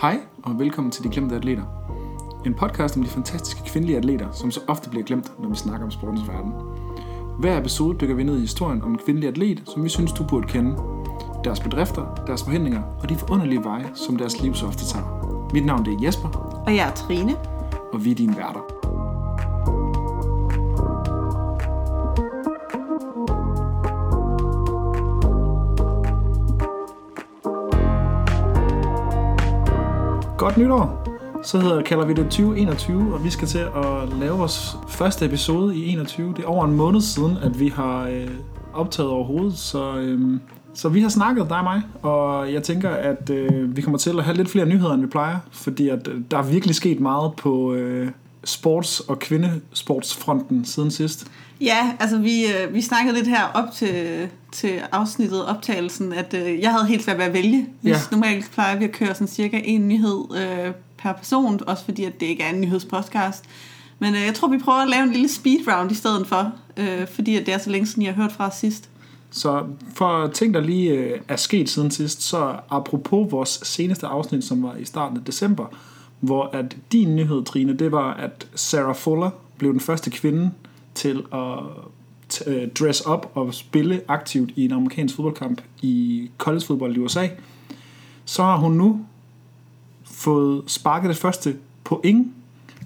Hej og velkommen til De Glemte Atleter. En podcast om de fantastiske kvindelige atleter, som så ofte bliver glemt, når vi snakker om sportens verden. Hver episode dykker vi ned i historien om en kvindelig atlet, som vi synes, du burde kende. Deres bedrifter, deres forhindringer og de forunderlige veje, som deres liv så ofte tager. Mit navn det er Jesper, Og jeg er Trine. og vi er dine værter. Godt nytår! Så hedder, kalder vi det 2021, og vi skal til at lave vores første episode i 21. Det er over en måned siden, at vi har øh, optaget overhovedet, så, øh, så vi har snakket, dig og mig, og jeg tænker, at øh, vi kommer til at have lidt flere nyheder, end vi plejer, fordi at, øh, der er virkelig sket meget på øh, sports- og kvindesportsfronten siden sidst. Ja, altså vi, øh, vi snakkede lidt her op til, til afsnittet, optagelsen, at øh, jeg havde helt svært ved at vælge. Hvis Ja. normalt plejer vi at køre sådan cirka en nyhed øh, per person, også fordi at det ikke er en nyhedspodcast. Men øh, jeg tror, vi prøver at lave en lille speed round i stedet for, øh, fordi at det er så længe siden, jeg har hørt fra sidst. Så for ting, der lige øh, er sket siden sidst, så apropos vores seneste afsnit, som var i starten af december, hvor at din nyhed, Trine, det var, at Sarah Fuller blev den første kvinde til at øh, dress up og spille aktivt i en amerikansk fodboldkamp i collegefodbold i USA. Så har hun nu fået sparket det første point,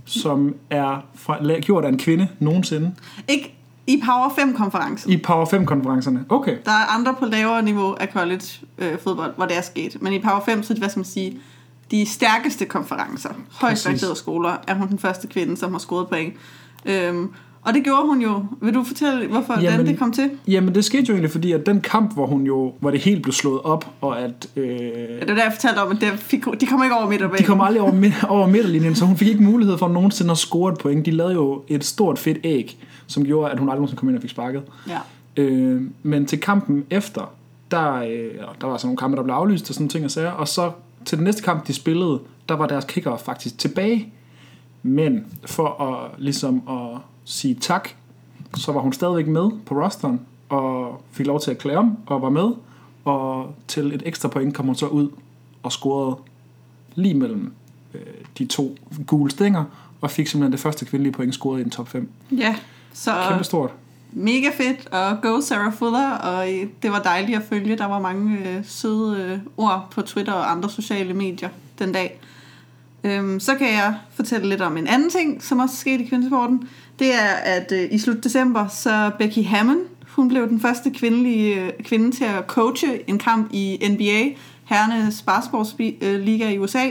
som er fra, gjort af en kvinde nogensinde Ikke i Power 5-konferencen. i Power 5-konferencerne. Okay. Der er andre på lavere niveau af college øh, fodbold, hvor det er sket. Men i Power 5, så er det, hvad skal man sige, de stærkeste konferencer, højst rangerede skoler, er hun den første kvinde, som har scoret point. Øhm, og det gjorde hun jo. Vil du fortælle, hvorfor Jamen- Jamen, det kom til? Jamen, det skete jo egentlig, fordi at den kamp, hvor hun jo, hvor det helt blev slået op, og at øh, Ja, det var der, jeg fortalte om, at det fik, de kommer ikke over midterbanen. de kom aldrig over, over midterlinjen, så hun fik ikke mulighed for nogensinde at score et point. De lavede jo et stort fedt æg, som gjorde, at hun aldrig nogensinde kom ind og fik sparket. Ja. Øh, men til kampen efter, der, øh, der var sådan nogle kampe, der blev aflyst og sådan ting og sager, og så til den næste kamp, de spillede, der var deres kicker faktisk tilbage. Men for at, ligesom at sige tak, så var hun stadigvæk med på rosteren, og fik lov til at klæde om, og var med. Og til et ekstra point kom hun så ud og scorede lige mellem øh, de to gule stænger, og fik simpelthen det første kvindelige point scoret i en top 5. ja, så Kæmpe stort. mega fedt, og go Sarah Fuller, og det var dejligt at følge. Der var mange øh, søde øh, ord på Twitter og andre sociale medier den dag. Øhm, så kan jeg fortælle lidt om en anden ting, som også skete i kvindesporten. Det er, at øh, i slut december, så Becky Hammond, hun blev den første kvindelige øh, kvinde til at coache en kamp i NBA, herrenes basketballliga i USA.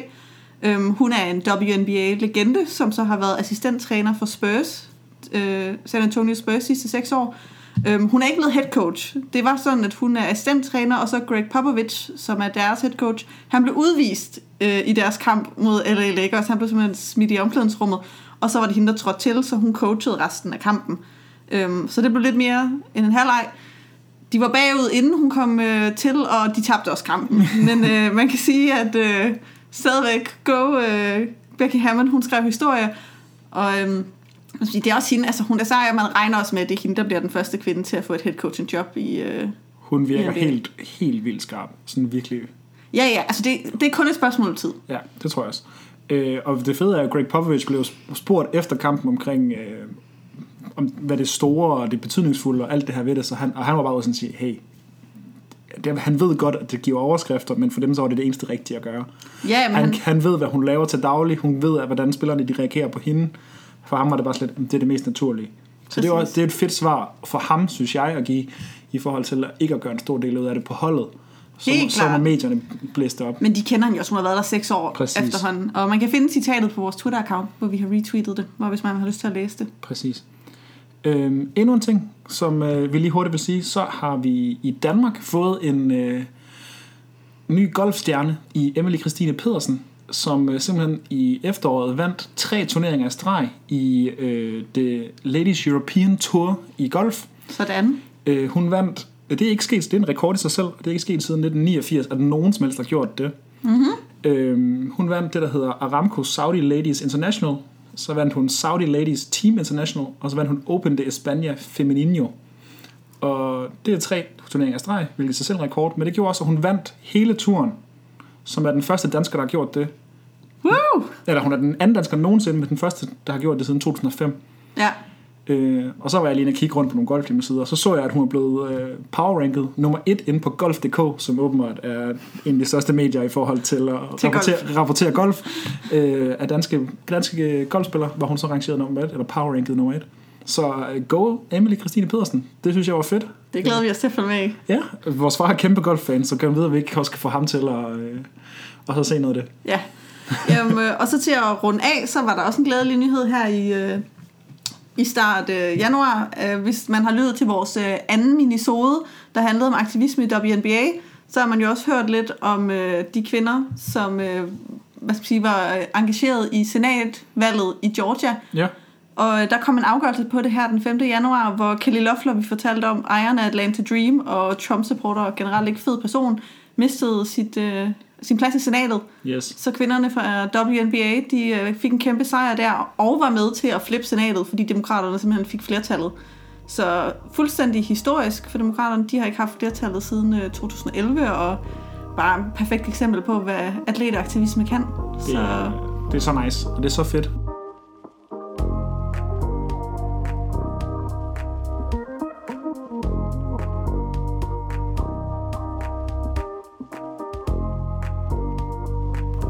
Øhm, hun er en WNBA-legende, som så har været assistenttræner for Spurs, øh, San Antonio Spurs sidste seks år. Øhm, hun er ikke blevet head coach. Det var sådan, at hun er assistenttræner, og så Greg Popovich, som er deres head coach, han blev udvist øh, i deres kamp mod LA Lakers. Han blev simpelthen smidt i omklædningsrummet, og så var det hende, der trådte til, så hun coachede resten af kampen. Øhm, så det blev lidt mere end en halvleg. De var bagud, inden hun kom øh, til, og de tabte også kampen. Men øh, man kan sige, at øh, stadigvæk go øh, Becky Hammond, hun skrev historie, og sige, det er også hende, altså hun er sej, og man regner også med, at det er hende, der bliver den første kvinde til at få et head coaching job i... Øh... Hun virker det- helt, helt vildt skarp. Sådan virkelig. Ja, ja, altså det, det er kun et spørgsmål om tid. Ja, det tror jeg også. Øh, og det fede er, at Greg Popovich blev spurgt efter kampen omkring, øh, om hvad det store og det betydningsfulde og alt det her ved det, så han, og han var bare ude sådan at sige, hey, det, han ved godt, at det giver overskrifter, men for dem så var det det eneste rigtige at gøre. Ja, men Han, han, han ved, hvad hun laver til daglig. Hun ved, at hvordan spillerne de reagerer på hende. For ham var det bare slet, det er det mest naturlige. Så det er, det er et fedt svar for ham, synes jeg, at give i forhold til ikke at gøre en stor del ud af det på holdet. Så, Helt så må klart. medierne blæste op. men de kender hende jo, som har været der seks år Præcis. efterhånden. Og man kan finde citatet på vores Twitter-account, hvor vi har retweetet det, hvor hvis man har lyst til at læse det. Præcis. Øhm, endnu en ting, som øh, vi lige hurtigt vil sige, så har vi i Danmark fået en øh, ny golfstjerne i Emily Christine Pedersen, som øh, simpelthen i efteråret vandt tre turneringer af streg i øh, det Ladies European Tour i golf. Sådan. Øh, hun vandt, det er ikke sket, det er en rekord i sig selv, og det er ikke sket siden 1989, at nogen som helst har gjort det. Mm-hmm. Øhm, hun vandt det, der hedder Aramco Saudi Ladies International. Så vandt hun Saudi Ladies Team International. Og så vandt hun Open de España Femenino. Og det er tre turneringer af streg, hvilket er sig selv en rekord. Men det gjorde også, at hun vandt hele turen, som er den første dansker, der har gjort det. Woo! Eller hun er den anden dansker nogensinde, men den første, der har gjort det siden 2005. Ja, Øh, og så var jeg lige inde og kigge rundt på nogle golfhjemmesider, og så så jeg, at hun er blevet øh, powerranket nummer et inde på golf.dk, som åbenbart er en af de største medier i forhold til at Til rapportere golf, rapportere golf øh, af danske, danske golfspillere, hvor hun så rangeret nummer et, eller powerranket nummer et. Så øh, go Emily Christine Pedersen, det synes jeg var fedt. det glæder vi os til at følge med i. Ja, vores far er kæmpe golffan, så kan vi vide, at vi ikke også kan få ham til at, øh, at så se noget af det. Ja. Jamen, øh, og så til at runde af, så var der også en glædelig nyhed her i, øh, i start øh, januar. Øh, hvis man har lyttet til vores øh, anden minisode, der handlede om aktivisme i WNBA, så har man jo også hørt lidt om øh, de kvinder, som øh, hvad skal man sige, var øh, engageret i senatvalget i Georgia. Ja, Og øh, der kom en afgørelse på det her den 5. januar, hvor Kelly Loeffler, vi fortalte om, ejeren af Atlanta Dream og Trump-supporter og generelt ikke fed person, mistede sit, øh, sin plads i senatet. yes. Så kvinderne fra WNBA, de øh, fik en kæmpe sejr der, og var med til at flippe senatet, fordi demokraterne simpelthen fik flertallet. Så fuldstændig historisk for demokraterne, de har ikke haft flertallet siden øh, 2011, og bare et perfekt eksempel på, hvad atletaktivisme kan. Det Så er, det er så nice, og det er så fedt.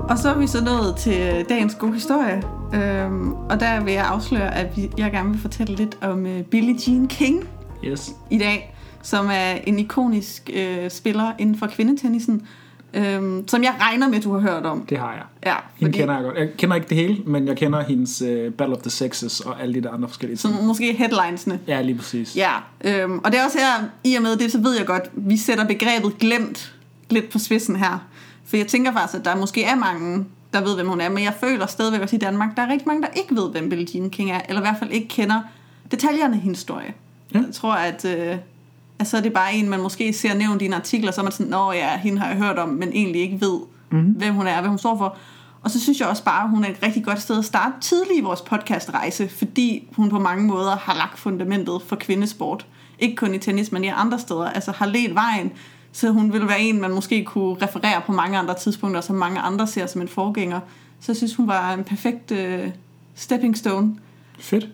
Og så er vi så nået til dagens gode historie. Øhm, og der vil jeg afsløre, at vi, jeg gerne vil fortælle lidt om øh, Billie Jean King Yes. i dag, som er en ikonisk øh, spiller inden for kvindetennisen, øhm, som jeg regner med, du har hørt om. Det har jeg. Ja, Hende kender jeg godt. Jeg kender ikke det hele, men jeg kender hendes uh, Battle of the Sexes og alle de der andre forskellige Så ting. måske headlinesene. Ja, lige præcis. Ja, øhm, og det er også her, i og med det, så ved jeg godt, vi sætter begrebet glemt lidt på spidsen her. For jeg tænker faktisk, at der måske er mange, der ved, hvem hun er, men jeg føler stadigvæk også i Danmark, der er rigtig mange, der ikke ved, hvem Billie Jean King er, eller i hvert fald ikke kender detaljerne i hendes historie. Ja. Jeg tror, at, øh, at så er det bare en, man måske ser nævnt i en artikel, og så er man sådan, nå ja, hende har jeg hørt om, men egentlig ikke ved, mm-hmm. hvem hun er og hvad hun står for. Og så synes jeg også bare, at hun er et rigtig godt sted at starte tidligt i vores podcastrejse, fordi hun på mange måder har lagt fundamentet for kvindesport. Ikke kun i tennis, men i andre steder. Altså har ledt vejen, så hun vil være en, man måske kunne referere på mange andre tidspunkter, som mange andre ser som en forgænger. Så jeg synes, hun var en perfekt øh, stepping stone. Fedt.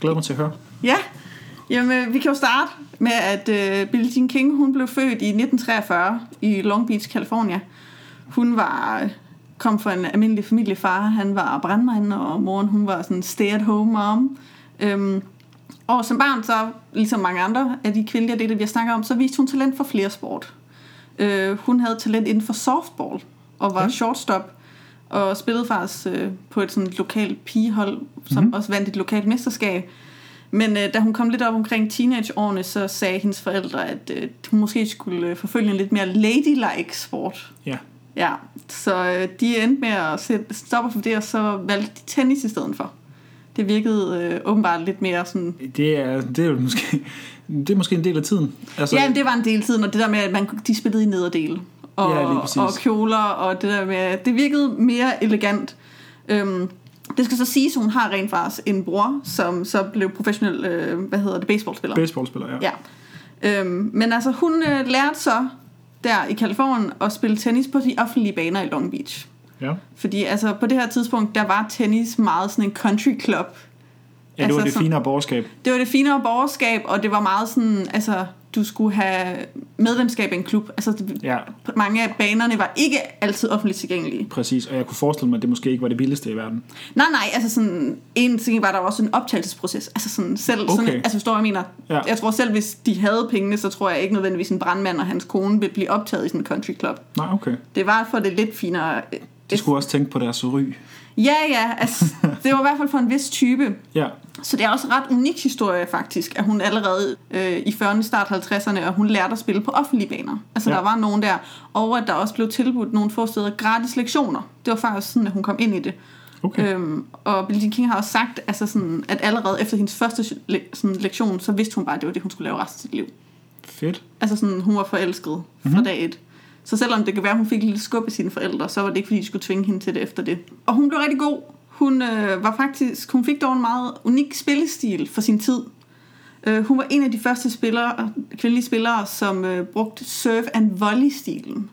Glæder mig til at høre. Ja, jamen vi kan jo starte med, at øh, Billie Jean King, hun blev født i 1943 i Long Beach, California. Hun var kom fra en almindelig familiefar. Han var brandmand, og moren hun var sådan stay-at-home mom. Øhm, og som barn, så ligesom mange andre af de kvindelige atleter, vi har snakket om, så viste hun talent for flere sport. Øh, hun havde talent inden for softball, og var ja. shortstop, og spillede faktisk øh, på et sådan lokalt pigehold, som mm-hmm. også vandt et lokalt mesterskab. Men øh, da hun kom lidt op omkring teenageårene, så sagde hendes forældre, at øh, hun måske skulle øh, forfølge en lidt mere ladylike sport. Ja. Ja, så øh, de endte med at sætte stopper for det, og så valgte de tennis i stedet for. Det virkede øh, åbenbart lidt mere sådan... Det er, det er jo måske, det er måske en del af tiden. Altså, Ja, det var en del af tiden, og det der med, at man, de spillede i nederdel. Og, Ja, og kjoler, og det der med... Det virkede mere elegant. Øhm, det skal så siges, at hun har rent faktisk en bror, som så blev professionel, øh, hvad hedder det, baseballspiller. Baseballspiller, ja. Ja. Øhm, men altså, hun øh, lærte så der i Kalifornien at spille tennis på de offentlige baner i Long Beach. Ja. Fordi altså, på det her tidspunkt, der var tennis meget sådan en country club. Ja, det var Altså, det så- finere borgerskab. Det var det finere borgerskab, og det var meget sådan, altså, du skulle have medlemskab i en klub. Altså, det, Ja, mange af banerne var ikke altid offentligt tilgængelige. præcis. Og jeg kunne forestille mig, at det måske ikke var det billigste i verden. Nej, nej, altså sådan, en ting var der også en optagelsesproces. Altså sådan selv, okay. sådan, altså forstår jeg mener? Ja. Jeg tror selv, hvis de havde pengene, så tror jeg ikke nødvendigvis en brandmand og hans kone ville blive optaget i sådan en country club. Nej, okay. Det var for det lidt finere. De skulle også tænke på deres ry. Ja, ja, altså, det var i hvert fald for en vis type. Ja, Så det er også en ret unik historie faktisk, at hun allerede øh, i 40'erne, start 50'erne, og hun lærte at spille på offentlige baner. Altså Ja. der var nogen der, og at der også blev tilbudt nogle få steder gratis lektioner. Det var faktisk sådan, at hun kom ind i det. okay. Øhm, og Billie King har også sagt, altså sådan, at allerede efter hendes første le- sådan, lektion, så vidste hun bare, at det var det, hun skulle lave resten af sit liv. Fedt. Altså sådan, hun var forelsket fra mm-hmm. dag et. Så selvom det kan være, at hun fik lidt skub af sine forældre, så var det ikke, fordi de skulle tvinge hende til det efter det. Og hun blev rigtig god. Hun øh, var faktisk, hun fik dog en meget unik spillestil for sin tid. Øh, hun var en af de første spillere, kvindelige spillere, som øh, brugte serve and volley-stilen.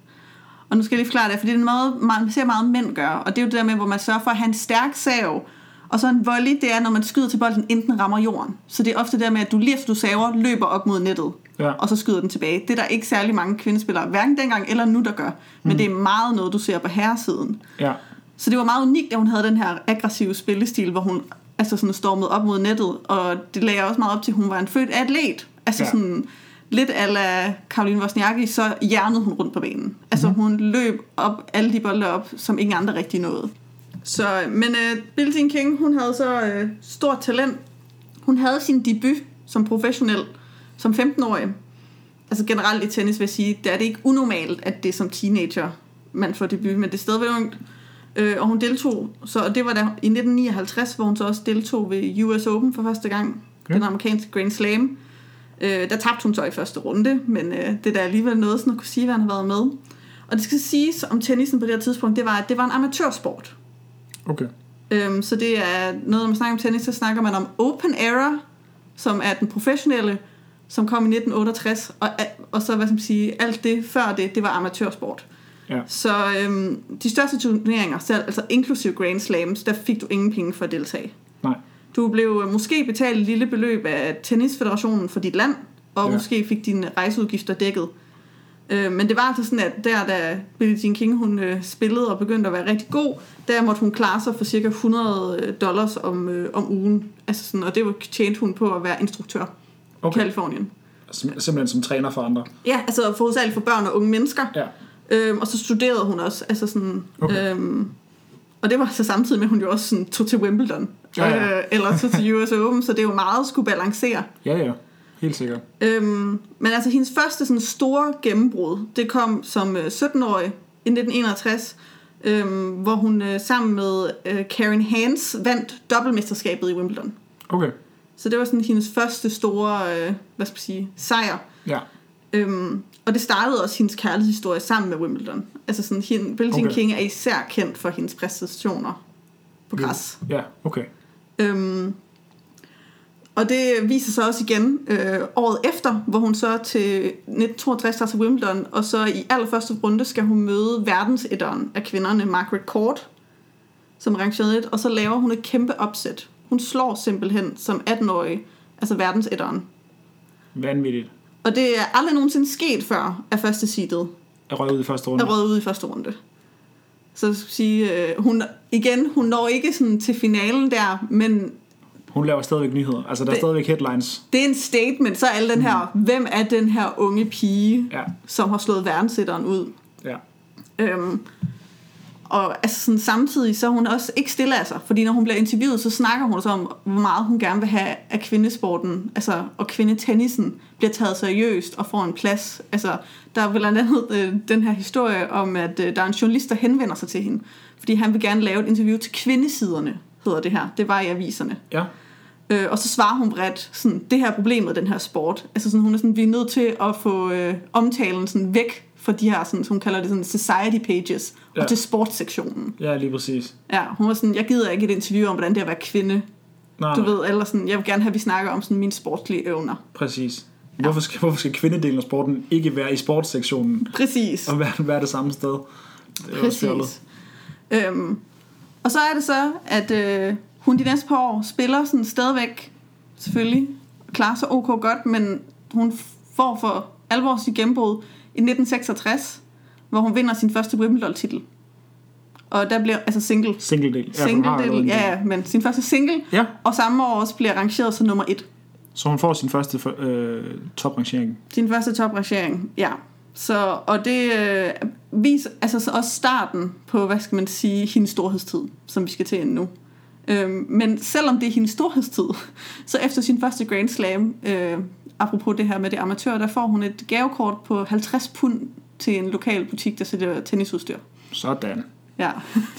Og nu skal jeg lige forklare det, for det er en måde, man ser meget mænd gøre. Og det er jo det der med, hvor man sørger for at have en stærk sav. Og så en volley, det er, når man skyder til bolden, inden den rammer jorden. Så det er ofte der med, at du lige efter du saver, løber op mod nettet. Ja. Og så skyder den tilbage. Det er der ikke særlig mange kvindespillere, hverken dengang eller nu, der gør. Men mm. det er meget noget, du ser på herresiden. Ja. Så det var meget unikt, at hun havde den her aggressive spillestil, hvor hun altså sådan stormede op mod nettet. Og det lagde også meget op til, at hun var en født atlet. Altså Ja. sådan lidt ala Karoline Wozniacki, så hjernede hun rundt på banen. Altså mm-hmm. hun løb op alle de bolde op, som ingen andre rigtig nåede. Så, men uh, Billie Jean King, hun havde så uh, stort talent. Hun havde sin debut som professionel som 15-årig. Altså generelt i tennis vil jeg sige, der er det ikke unormalt, at det er som teenager, man får debut, men det er stadigvæk ungt. Øh, og hun deltog, så og det var der i 1959, hvor hun så også deltog ved US Open for første gang, ja. den amerikanske Grand Slam. Øh, der tabte hun så i første runde, men øh, det er da alligevel noget, sådan at kunne sige, hvad han har været med. Og det skal siges om tennisen på det her tidspunkt, det var, at det var en amatørsport. Okay. Øhm, så det er noget, når man snakker om tennis, så snakker man om Open Era, som er den professionelle, som kom i 1968, og, og så, hvad skal man sige, alt det før det, det var amatørsport. Ja. Så øhm, de største turneringer, selv, altså inklusive Grand Slams, der fik du ingen penge for at deltage. Nej. Du blev øh, måske betalt et lille beløb af tennisfederationen for dit land, og Ja. måske fik dine rejseudgifter dækket. Øh, men det var altså sådan, at der, da Billie Jean King hun, øh, spillede og begyndte at være rigtig god, der måtte hun klare sig for cirka 100 dollars om, øh, om ugen. Altså sådan, og det var tjente hun på at være instruktør i Okay. Kalifornien. Sim- simpelthen som træner for andre. Ja, altså hovedsageligt for børn og unge mennesker. Ja. Øhm, og så studerede hun også. Altså sådan, Okay. øhm, og det var så samtidig med, at hun jo også sådan, tog til Wimbledon. Ja, ja. Øh, eller tog til US Open, så det er jo meget skulle balancere. Ja, ja. Helt sikkert. Øhm, men altså hendes første sådan, store gennembrud, det kom som øh, 17-årig i 1961, øhm, hvor hun øh, sammen med øh, Karen Hans vandt dobbeltmesterskabet i Wimbledon. Okay. Så det var sådan hendes første store, øh, hvad skal man sige, sejr. Ja. Øhm, og det startede også hendes kærlighedshistorie sammen med Wimbledon. Altså sådan, hende, Billie Jean Okay. King er især kendt for hendes præstationer på græs. Ja, okay. Øhm, og det viser sig også igen øh, året efter, hvor hun så til 1962 tager til Wimbledon, og så i allerførste runde skal hun møde verdensetteren af kvinderne, Margaret Court, som rangeret et, og så laver hun et kæmpe opsæt. Hun slår simpelthen som 18-årig, altså verdensetteren. Vanvittigt. Og det er aldrig nogensinde sket før af første seedet Jeg røg ud i første runde. er røget ud i første runde. Så skal sige, øh, hun, igen, hun når ikke sådan til finalen der, men Hun laver stadigvæk nyheder. Altså, der er Det- stadigvæk headlines. det er en statement, så er alle den her, hvem er den her unge pige, Ja. som har slået verdenssætteren ud. Ja. Øhm, og altså sådan, samtidig så er hun også ikke stille af sig, fordi når hun bliver interviewet, så snakker hun så om, hvor meget hun gerne vil have, at kvindesporten, altså, og kvindetennisen bliver taget seriøst og får en plads. Altså, der er blandt andet øh, den her historie om, at øh, der er en journalist, der henvender sig til hende, fordi han vil gerne lave et interview til kvindesiderne, hedder det her. Det var i aviserne. Ja. Øh, og så svarer hun bredt, sådan, det her er problemet, den her sport. Altså sådan, hun er sådan, vi er nødt til at få øh, omtalen sådan væk fra de her, sådan, som hun kalder det, sådan, society pages, ja. Ja. og til sportssektionen. Ja, lige præcis. Ja, hun var sådan, jeg gider ikke et interview om, hvordan det er at være kvinde. Nej, Du nej, ved, eller sådan, jeg vil gerne have, at vi snakker om sådan mine sportslige evner. præcis. Hvorfor skal, hvorfor skal kvindedelen af sporten ikke være i sportssektionen Præcis. og være, være det samme sted? Det er. Præcis. Øhm, og så er det så, at øh, hun de næste par år spiller sådan stadigvæk, selvfølgelig, klarer sig ok godt, men hun får for alvor sit gennembrud i 1966, hvor hun vinder sin første Wimbledon-titel. Og der bliver, altså single, Single del. Ja, single del, ja, men sin første single, ja. og samme år også bliver rangeret som nummer et. Så hun får sin første øh, toprangering. Sin første toprangering, ja. Så, og det øh, viser altså så også starten på, hvad skal man sige, hendes storhedstid, som vi skal til nu. Øhm, men selvom det er hendes storhedstid, så efter sin første Grand Slam, øh, apropos det her med det amatør, der får hun et gavekort på 50 pund til en lokal butik, der sælger tennisudstyr. Sådan. Ja.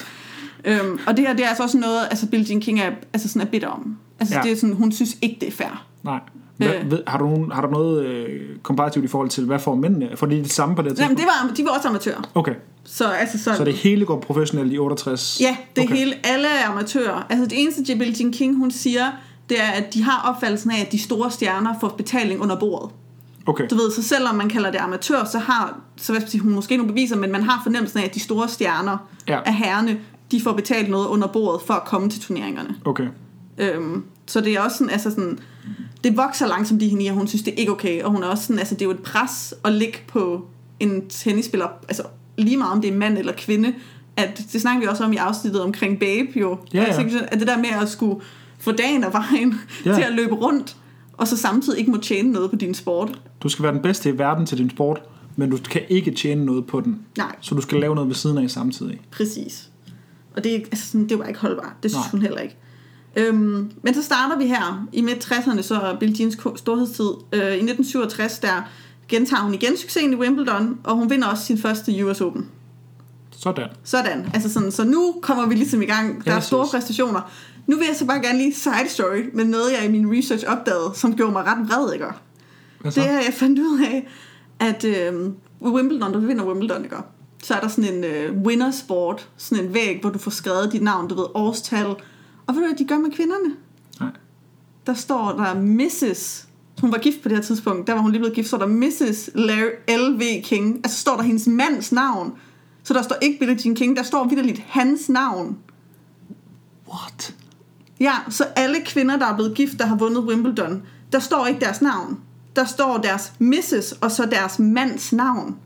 øhm, og det her, det er altså også noget, altså Billie Jean King er, altså sådan er bitter om. Altså Ja. det er sådan, hun synes ikke, det er fair. Nej. Hvad, Øh. ved, har, du nogen, har du noget øh, komparativt i forhold til, hvad får mændene? For de det samme på det her Jamen, det var, de var også amatører. Okay, Så, altså, så, så det hele går professionelt i 68? Ja, det okay. hele, alle er amatører. Altså det eneste, Billie Jean King, hun siger, det er, at de har opfattelsen af, at de store stjerner får betaling under bordet. Okay. Du ved, så selvom man kalder det amatør, så har så hvad skal sige, hun måske nogle beviser, men man har fornemmelsen af, at de store stjerner Ja. af herrene, de får betalt noget under bordet for at komme til turneringerne. Okay. Øhm, så det er også sådan, altså sådan, det vokser langsomt i hende, og hun synes, det er ikke okay. Og hun er også sådan, altså det er jo et pres at ligge på en tennisspiller, altså lige meget om det er mand eller kvinde, at det snakker vi også om i afsnittet omkring Babe jo. Ja, ja. Altså, at det der med at skulle få dagen af vejen Ja. til at løbe rundt, og så samtidig ikke må tjene noget på din sport. Du skal være den bedste i verden til din sport, men du kan ikke tjene noget på den. Nej, Så du skal lave noget ved siden af samtidig. præcis. Og det, er altså sådan, det var ikke holdbart. Det synes Nej. hun heller ikke. Øhm, men så starter vi her i midt-60'erne, så Billie Jeans storhedstid. Øh, I 1967, der gentager hun igen succesen i Wimbledon, og hun vinder også sin første US Open. Sådan. Sådan. Altså sådan, så nu kommer vi ligesom i gang. Der er store præstationer. Nu vil jeg så bare gerne lige side story med noget, jeg i min research opdagede, som gjorde mig ret vred, ikke? Det er, jeg fandt ud af, at øh, Wimbledon, du vinder Wimbledon, ikke? så er der sådan en øh, winnersport, sådan en væg, hvor du får skrevet dit navn, du ved, årstal. Og ved du hvad de gør med kvinderne? Nej. Der står der Mrs. Hun var gift på det her tidspunkt, der var hun lige blevet gift, så er der Mrs. Larry L.V. King. Altså står der hendes mands navn. Så der står ikke Billie Jean King, der står vidderligt hans navn. What? Ja, så alle kvinder, der er blevet gift, der har vundet Wimbledon, der står ikke deres navn. Der står deres Mrs. og så deres mands navn.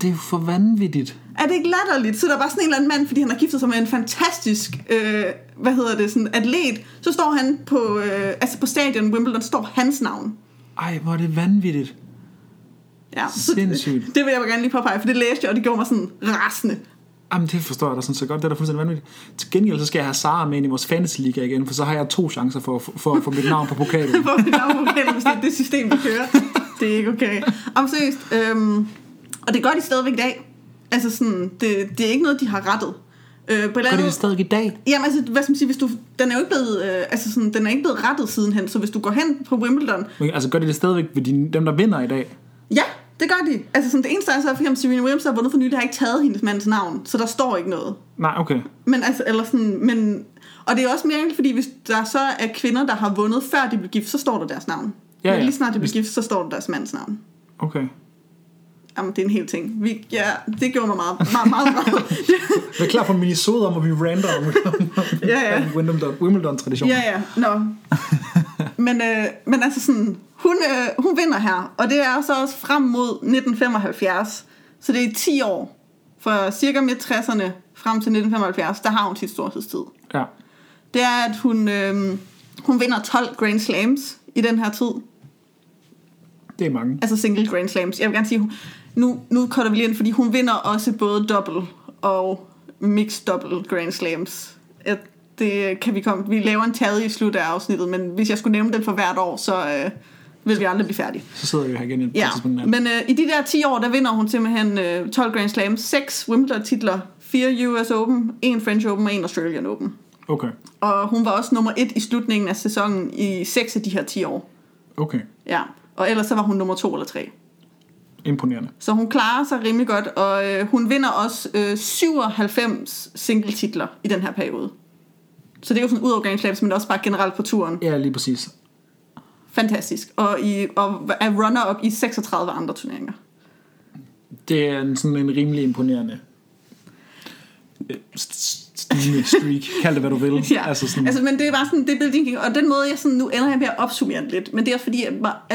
Det er jo for vanvittigt. Er det ikke latterligt? Så der er bare sådan en eller anden mand, fordi han har giftet sig med en fantastisk, øh, hvad hedder det, sådan atlet. Så står han på, øh, altså på stadion Wimbledon, står hans navn. Ej, hvor er det vanvittigt. Ja, så det, Sindssygt. det vil jeg gerne lige påpege, for det læste jeg, og det gjorde mig sådan rasende. Jamen, det forstår jeg da sådan så godt. Det er da fuldstændig vanvittigt. Til gengæld, så skal jeg have Sara med ind i vores fantasy liga igen, for så har jeg to chancer for, for, for at få mit navn på pokalen. Hvor vi navn på hvis det er det system, vi kører. Det er ikke okay. Om seriøst, øhm, og det gør de stadigvæk i dag. Altså sådan, det, det er ikke noget, de har rettet. Øh, på Gør de det stadig i dag? Jamen altså, hvad skal man sige, hvis du, den er jo ikke blevet, øh, altså sådan, den er ikke blevet rettet sidenhen, så hvis du går hen på Wimbledon, Men, altså, gør de det stadigvæk ved de, dem, der vinder i dag? ja, det gør de. Altså sådan, det eneste er så, for eksempel Serena Williams, der har vundet for nylig, har ikke taget hendes mands navn, så der står ikke noget. Nej, okay. Men altså, eller sådan, men, og det er også mere fordi hvis der så er kvinder, der har vundet, før de blev gift, så står der deres navn. Ja, Men ja. lige snart de bliver gift, så står der deres mands navn. Okay. Jamen, det er en hel ting. Vi, ja, det gjorde mig meget, meget, meget, meget. Vi er klar for en minisode om, hvor vi rander om, om, Ja, ja. om Wimbledon, Wimbledon-tradition. Ja, ja, nå. Men, øh, men altså sådan, hun, øh, hun vinder her, og det er så også frem mod 1975. Så det er i 10 år, fra cirka midt 60'erne frem til 1975, der har hun sit storhedstid. ja. Det er, at hun, øh, hun vinder 12 Grand Slams i den her tid. Det er mange. Altså single Grand Slams. Jeg vil gerne sige, hun- nu, nu cutter vi lige ind, fordi hun vinder også både double og mixed double Grand Slams. Ja, det kan vi komme. Vi laver en tally i slut af afsnittet, men hvis jeg skulle nævne den for hvert år, så øh, vil vi aldrig blive færdige. Så sidder vi her igen i Ja, men øh, i de der 10 år, der vinder hun simpelthen øh, 12 Grand Slams, 6 Wimbledon-titler, 4 US Open, 1 French Open og 1 Australian Open. Okay. Og hun var også nummer 1 i slutningen af sæsonen i 6 af de her 10 år. Okay. Ja, og ellers så var hun nummer 2 eller 3. Imponerende. Så hun klarer sig rimelig godt, og øh, hun vinder også øh, 97 single-titler i den her periode. Så det er jo sådan ud over Grand Slams, men også bare generelt på turen. Ja, lige præcis. Fantastisk. Og, i, og er runner-up i 36 andre turneringer. Det er en, sådan en rimelig imponerende øh, st- stigende streak. Kald det, hvad du vil. Ja, Altså sådan, altså, men det er bare sådan, det King, og den måde, jeg sådan, nu ender jeg med at opsummere den lidt, men det er fordi, at,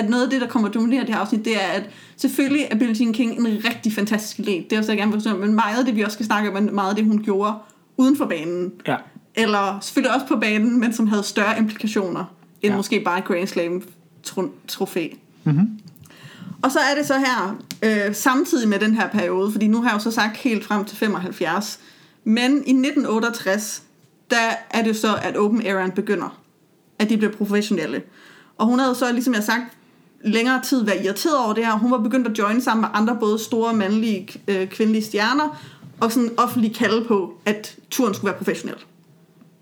noget af det, der kommer at dominere det her afsnit, det er, at selvfølgelig er Billie Jean King en rigtig fantastisk atlet, det er også, jeg gerne vil forstå, men meget af det, vi også skal snakke om, er meget af det, hun gjorde uden for banen, ja. Eller selvfølgelig også på banen, men som havde større implikationer, end Ja. måske bare et Grand Slam tro- trofæ. Mm-hmm. Og så er det så her, øh, samtidig med den her periode, fordi nu har jeg jo så sagt helt frem til 75, men i 1968, der er det så, at Open Eraen begynder, at de bliver professionelle. Og hun havde så, ligesom jeg sagt, længere tid været irriteret over det her. Hun var begyndt at joine sammen med andre både store mandlige øh, kvindelige stjerner, og sådan offentlig kalde på, at turen skulle være professionel.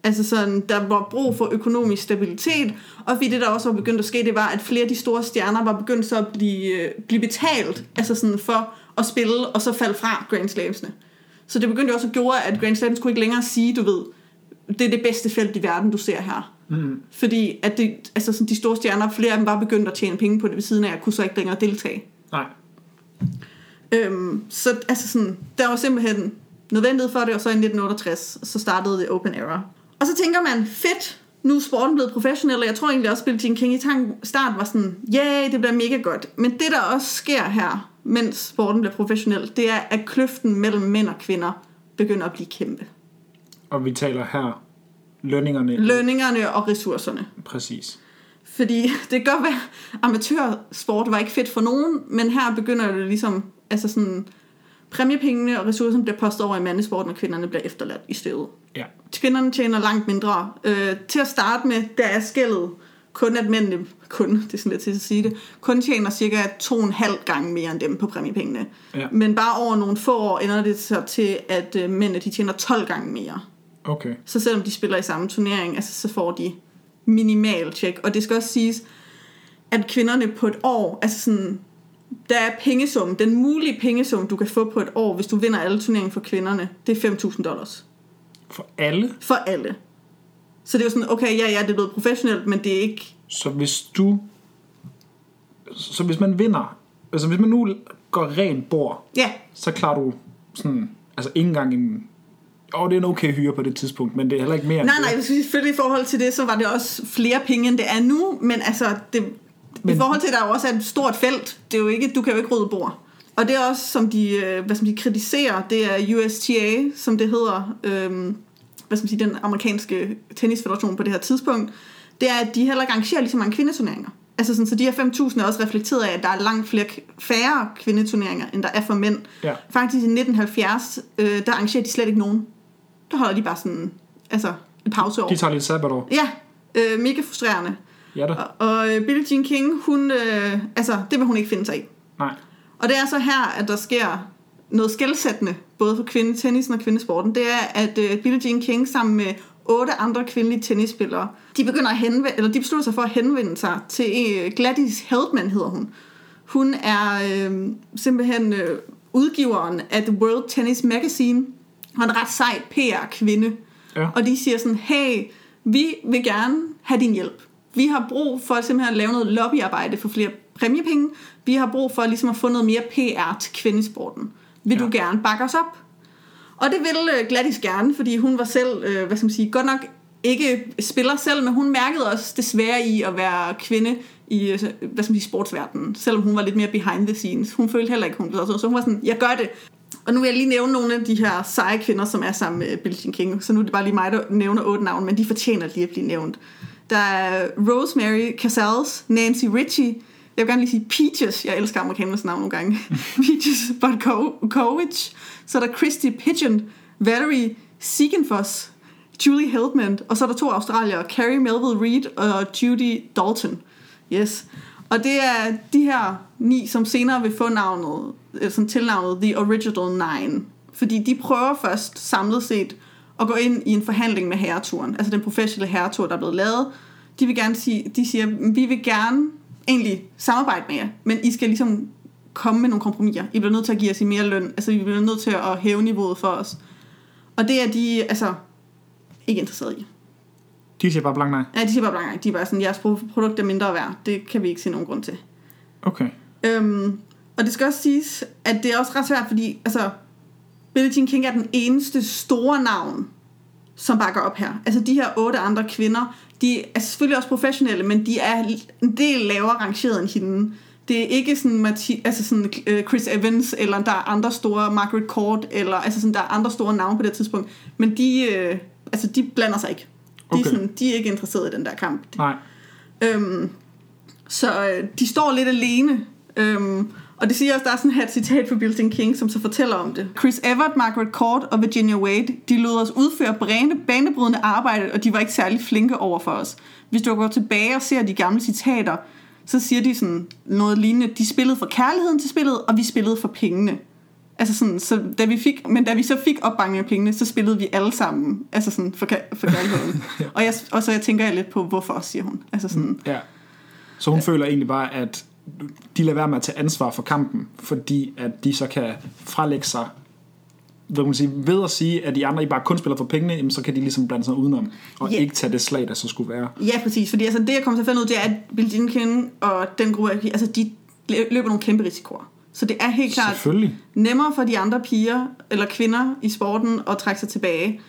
Altså sådan, der var brug for økonomisk stabilitet, og fordi det der også var begyndt at ske, det var, at flere af de store stjerner var begyndt så at blive, øh, blive betalt altså sådan for at spille, og så falde fra Grand Slamsene. Så det begyndte også at gøre, at Grand Slams kunne ikke længere sige, du ved, det er det bedste felt i verden, du ser her. Mm. Fordi at det, altså sådan de store stjerner, flere af dem var begyndt at tjene penge på det ved siden af, at kunne så ikke længere deltage. Nej. Øhm, så altså sådan, der var simpelthen nødvendighed for det, og så i 1968, så startede det Open Era. Og så tænker man, fedt, nu er sporten blevet professionel, og jeg tror egentlig også, at Billie Jean King i start var sådan, yeah, det bliver mega godt. Men det, der også sker her, mens sporten bliver professionel, det er, at kløften mellem mænd og kvinder begynder at blive kæmpe. Og vi taler her lønningerne. Lønningerne og ressourcerne. Præcis. Fordi det kan godt være, amatørsport var ikke fedt for nogen, men her begynder det ligesom, altså sådan, præmiepengene og ressourcerne bliver postet over i mandesporten, og kvinderne bliver efterladt i stedet. Ja. Kvinderne tjener langt mindre. Øh, til at starte med, der er skældet kun at mændene, kun, det er sådan lidt til at sige det, kun tjener cirka to og en halv gang mere end dem på præmiepengene. Ja. Men bare over nogle få år ender det så til, at øh, mændene de tjener 12 gange mere. Okay. Så selvom de spiller i samme turnering, altså, så får de minimal tjek. Og det skal også siges, at kvinderne på et år, altså sådan, der er pengesum, den mulige pengesum, du kan få på et år, hvis du vinder alle turneringer for kvinderne, det er 5.000 dollars. For alle. For alle. Så det er jo sådan, okay, ja, ja, det er blevet professionelt, men det er ikke... Så hvis du... Så hvis man vinder... Altså hvis man nu går rent bord, Ja, så klarer du sådan... Altså ikke engang en... Åh, det er en okay hyre på det tidspunkt, men det er heller ikke mere nej, nej, hvis vi selvfølgelig i forhold til det, så var det også flere penge, end det er nu, men altså, det, Men- i forhold til, at der jo også er et stort felt, det er jo ikke, du kan jo ikke rydde bord. Og det er også, som de, øh, hvad som de kritiserer, det er USTA, som det hedder, øhm, hvad man sige, den amerikanske tennisfederation på det her tidspunkt, det er, at de heller ikke arrangerer lige så mange kvindeturneringer. Altså sådan, så de her 5.000 er også reflekteret af, at der er langt flere, færre kvindeturneringer, end der er for mænd. Ja. Faktisk i 1970, øh, der arrangerer de slet ikke nogen. Der holder de bare sådan, altså et pauseår. De tager lidt sabbatår. Ja, øh, mega frustrerende. Ja da. Og, og øh, Billie Jean King, hun, øh, altså, det vil hun ikke finde sig i. Nej. Og det er så her, at der sker noget skældsættende, både for kvindetennisen og kvindesporten. Det er, at øh, Billie Jean King sammen med otte andre kvindelige tennisspillere, de begynder at henvende, eller de beslutter sig for at henvende sig til øh, Gladys Heldman, hedder hun. Hun er øh, simpelthen øh, udgiveren af The World Tennis Magazine, og en ret sej PR-kvinde. Ja. Og de siger sådan, hey, vi vil gerne have din hjælp. Vi har brug for simpelthen at lave noget lobbyarbejde for flere præmiepenge. Vi har brug for ligesom at få noget mere PR til kvindesporten. Vil ja. Du gerne bakke os op? Og det vil øh, Gladys gerne, fordi hun var selv, øh, hvad skal man sige, godt nok ikke spiller selv, men hun mærkede også det svære i at være kvinde i øh, hvad skal man sige, sportsverdenen, selvom hun var lidt mere behind the scenes. Hun følte heller ikke, hun blev så, så hun var sådan, jeg gør det. Og nu vil jeg lige nævne nogle af de her seje kvinder, som er sammen med Billie Jean King. Så nu er det bare lige mig, der nævner otte navne, men de fortjener lige at blive nævnt. Der er Rosemary Casals, Nancy Ritchie, jeg vil gerne lige sige Peaches. Jeg elsker amerikanernes navn nogle gange. Peaches Butkovich. Så er der Christy Pigeon, Valerie Siegenfoss, Julie Heldman, og så er der to australier, Carrie Melville Reed og Judy Dalton. Yes. Og det er de her ni, som senere vil få navnet, øh, som tilnavnet The Original Nine. Fordi de prøver først samlet set at gå ind i en forhandling med herreturen, altså den professionelle herretur, der er blevet lavet. De vil gerne sige, de siger, vi vil gerne egentlig samarbejde med jer, men I skal ligesom komme med nogle kompromiser. I bliver nødt til at give os i mere løn. Altså, vi bliver nødt til at hæve niveauet for os. Og det er de, altså, ikke interesseret i. De siger bare blank nej. Ja, de siger bare blankt, de er bare sådan, jeres pro- produkt er mindre værd. Det kan vi ikke se nogen grund til. Okay. Øhm, og det skal også siges, at det er også ret svært, fordi altså, Billie Jean King er den eneste store navn, som bakker op her. Altså de her otte andre kvinder, de er selvfølgelig også professionelle, men de er en del lavere rangeret end hende. Det er ikke sådan, Mati- altså sådan øh, Chris Evans, eller der er andre store, Margaret Court, eller altså sådan, der er andre store navne på det tidspunkt. Men de, øh, altså, de blander sig ikke. De, er Okay. sådan, de er ikke interesseret i den der kamp. Nej. Øhm, så øh, de står lidt alene. Øhm, og det siger også, der er sådan her et citat fra Billie King, som så fortæller om det. Chris Evert, Margaret Court og Virginia Wade, de lod os udføre bane, banebrydende arbejde, og de var ikke særlig flinke over for os. Hvis du går tilbage og ser de gamle citater, så siger de sådan noget lignende. De spillede for kærligheden til spillet, og vi spillede for pengene. Altså sådan, så da vi fik, men da vi så fik opbakning af pengene, så spillede vi alle sammen, altså sådan for, for kærligheden. og, jeg, og så jeg tænker jeg lidt på, hvorfor, siger hun. Altså sådan, Ja. Så hun føler egentlig bare, at de lader være med at tage ansvar for kampen, fordi at de så kan frelægge sig hvad kan man sige, ved at sige, at de andre I bare kun spiller for pengene, jamen, så kan de ligesom blande sig udenom, og Ja. ikke tage det slag, der så skulle være. Ja, præcis. Fordi altså, det, jeg kommer til at finde ud, det er, at Bill Jenkins og den gruppe altså, de løber nogle kæmpe risikoer. Så det er helt klart nemmere for de andre piger eller kvinder i sporten at trække sig tilbage.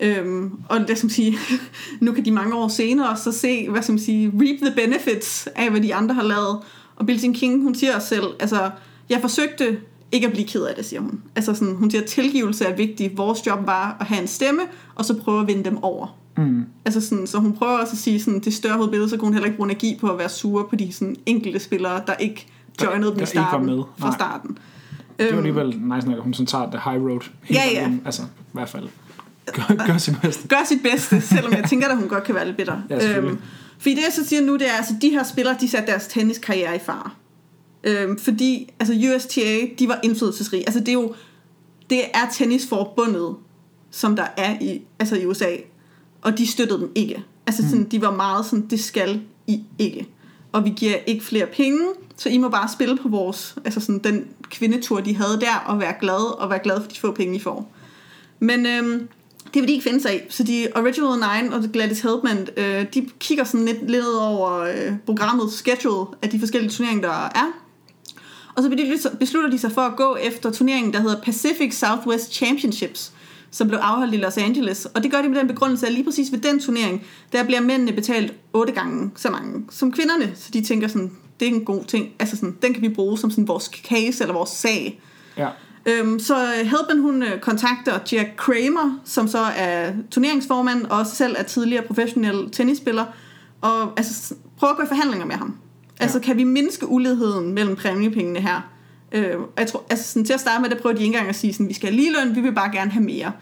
Øhm, og det skal man sige, nu kan de mange år senere så se, hvad skal man sige, reap the benefits af, hvad de andre har lavet. Og Billie King, hun siger også selv, altså, jeg forsøgte ikke at blive ked af det, siger hun. Altså sådan, hun siger, at tilgivelse er vigtigt. Vores job var at have en stemme, og så prøve at vinde dem over. Mm. Altså sådan, så hun prøver også at sige, sådan, det større hovedbillede, så kunne hun heller ikke bruge energi på at være sure på de sådan, enkelte spillere, der ikke Der- joinede dem der i ikke var starten, med. fra Nej. starten. Det var Øhm, alligevel nice nok, at hun sådan tager the high road. helt Ja, ja. alene. Altså, i hvert fald. Gør, gør sit bedste. gør sit bedste, selvom jeg tænker, at hun godt kan være lidt bitter. Ja, selvfølgelig. Fordi det, jeg så siger nu, det er, altså, de her spillere, de satte deres tenniskarriere i fare. Øhm, fordi altså, USTA, de var indflydelsesrige. Altså, det er jo det er tennisforbundet, som der er i, altså i USA. Og de støttede dem ikke. Altså, sådan, de var meget sådan, det skal I ikke. Og vi giver ikke flere penge, så I må bare spille på vores, altså sådan den kvindetur, de havde der, og være glade, og være glade for de få penge, I får. Men øhm, det vil de ikke finde sig i. Så de Original Nine og Gladys Heldman, øh, de kigger sådan lidt, lidt over øh, programmet schedule af de forskellige turneringer, der er. Og så beslutter de sig for at gå efter turneringen, der hedder Pacific Southwest Championships, som blev afholdt i Los Angeles. Og det gør de med den begrundelse, at lige præcis ved den turnering, der bliver mændene betalt otte gange så mange som kvinderne. Så de tænker sådan, det er en god ting. Altså sådan, den kan vi bruge som sådan vores case eller vores sag. Ja. Øhm, så Helben hun øh, kontakter Jack Kramer, som så er turneringsformand, og også selv er tidligere professionel tennisspiller, og altså, prøver at gå i forhandlinger med ham. Altså, kan vi mindske uligheden mellem præmiepengene her? Øh, jeg tror, altså, sådan, til at starte med, der prøver de ikke engang at sige, sådan, vi skal have ligeløn, vi vil bare gerne have mere.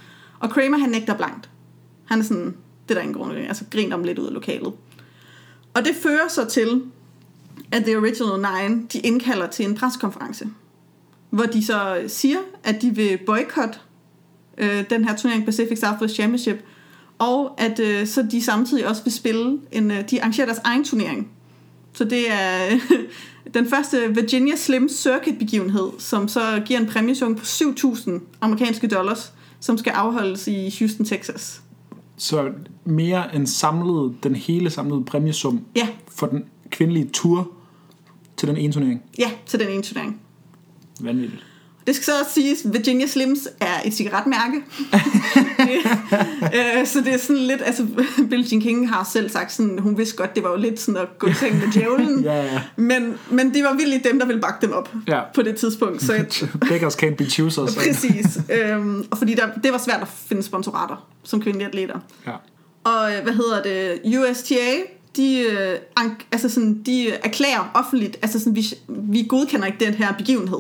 Og Kramer, han nægter blankt. Han er sådan, det er der ingen grund til, altså griner om lidt ud af lokalet. Og det fører så til, at The Original Nine, de indkalder til en preskonference hvor de så siger, at de vil boykotte øh, den her turnering Pacific Southwest Championship, og at øh, så de samtidig også vil spille en, øh, de arrangerer deres egen turnering. Så det er den første Virginia Slim Circuit begivenhed, som så giver en præmiesum på 7.000 amerikanske dollars, som skal afholdes i Houston, Texas. Så mere end samlet, den hele samlede præmiesum Ja, for den kvindelige tur til den ene turnering. ja, til den ene turnering. Vanvittigt. Det skal så også siges, at Virginia Slims er et cigaretmærke. øh, så det er sådan lidt, altså Billie Jean King har selv sagt sådan, hun vidste godt, det var jo lidt sådan at gå i seng med djævlen. Ja, ja. men, men det var virkelig dem, der ville bakke dem op Ja. på det tidspunkt. Så jeg, Beggars can't be choosers. præcis. Øhm, og fordi der, det var svært at finde sponsorater som kvindelige atleter. Ja. Og øh, hvad hedder det? USTA, de, øh, altså sådan, de erklærer offentligt, altså sådan, vi, vi godkender ikke den her begivenhed.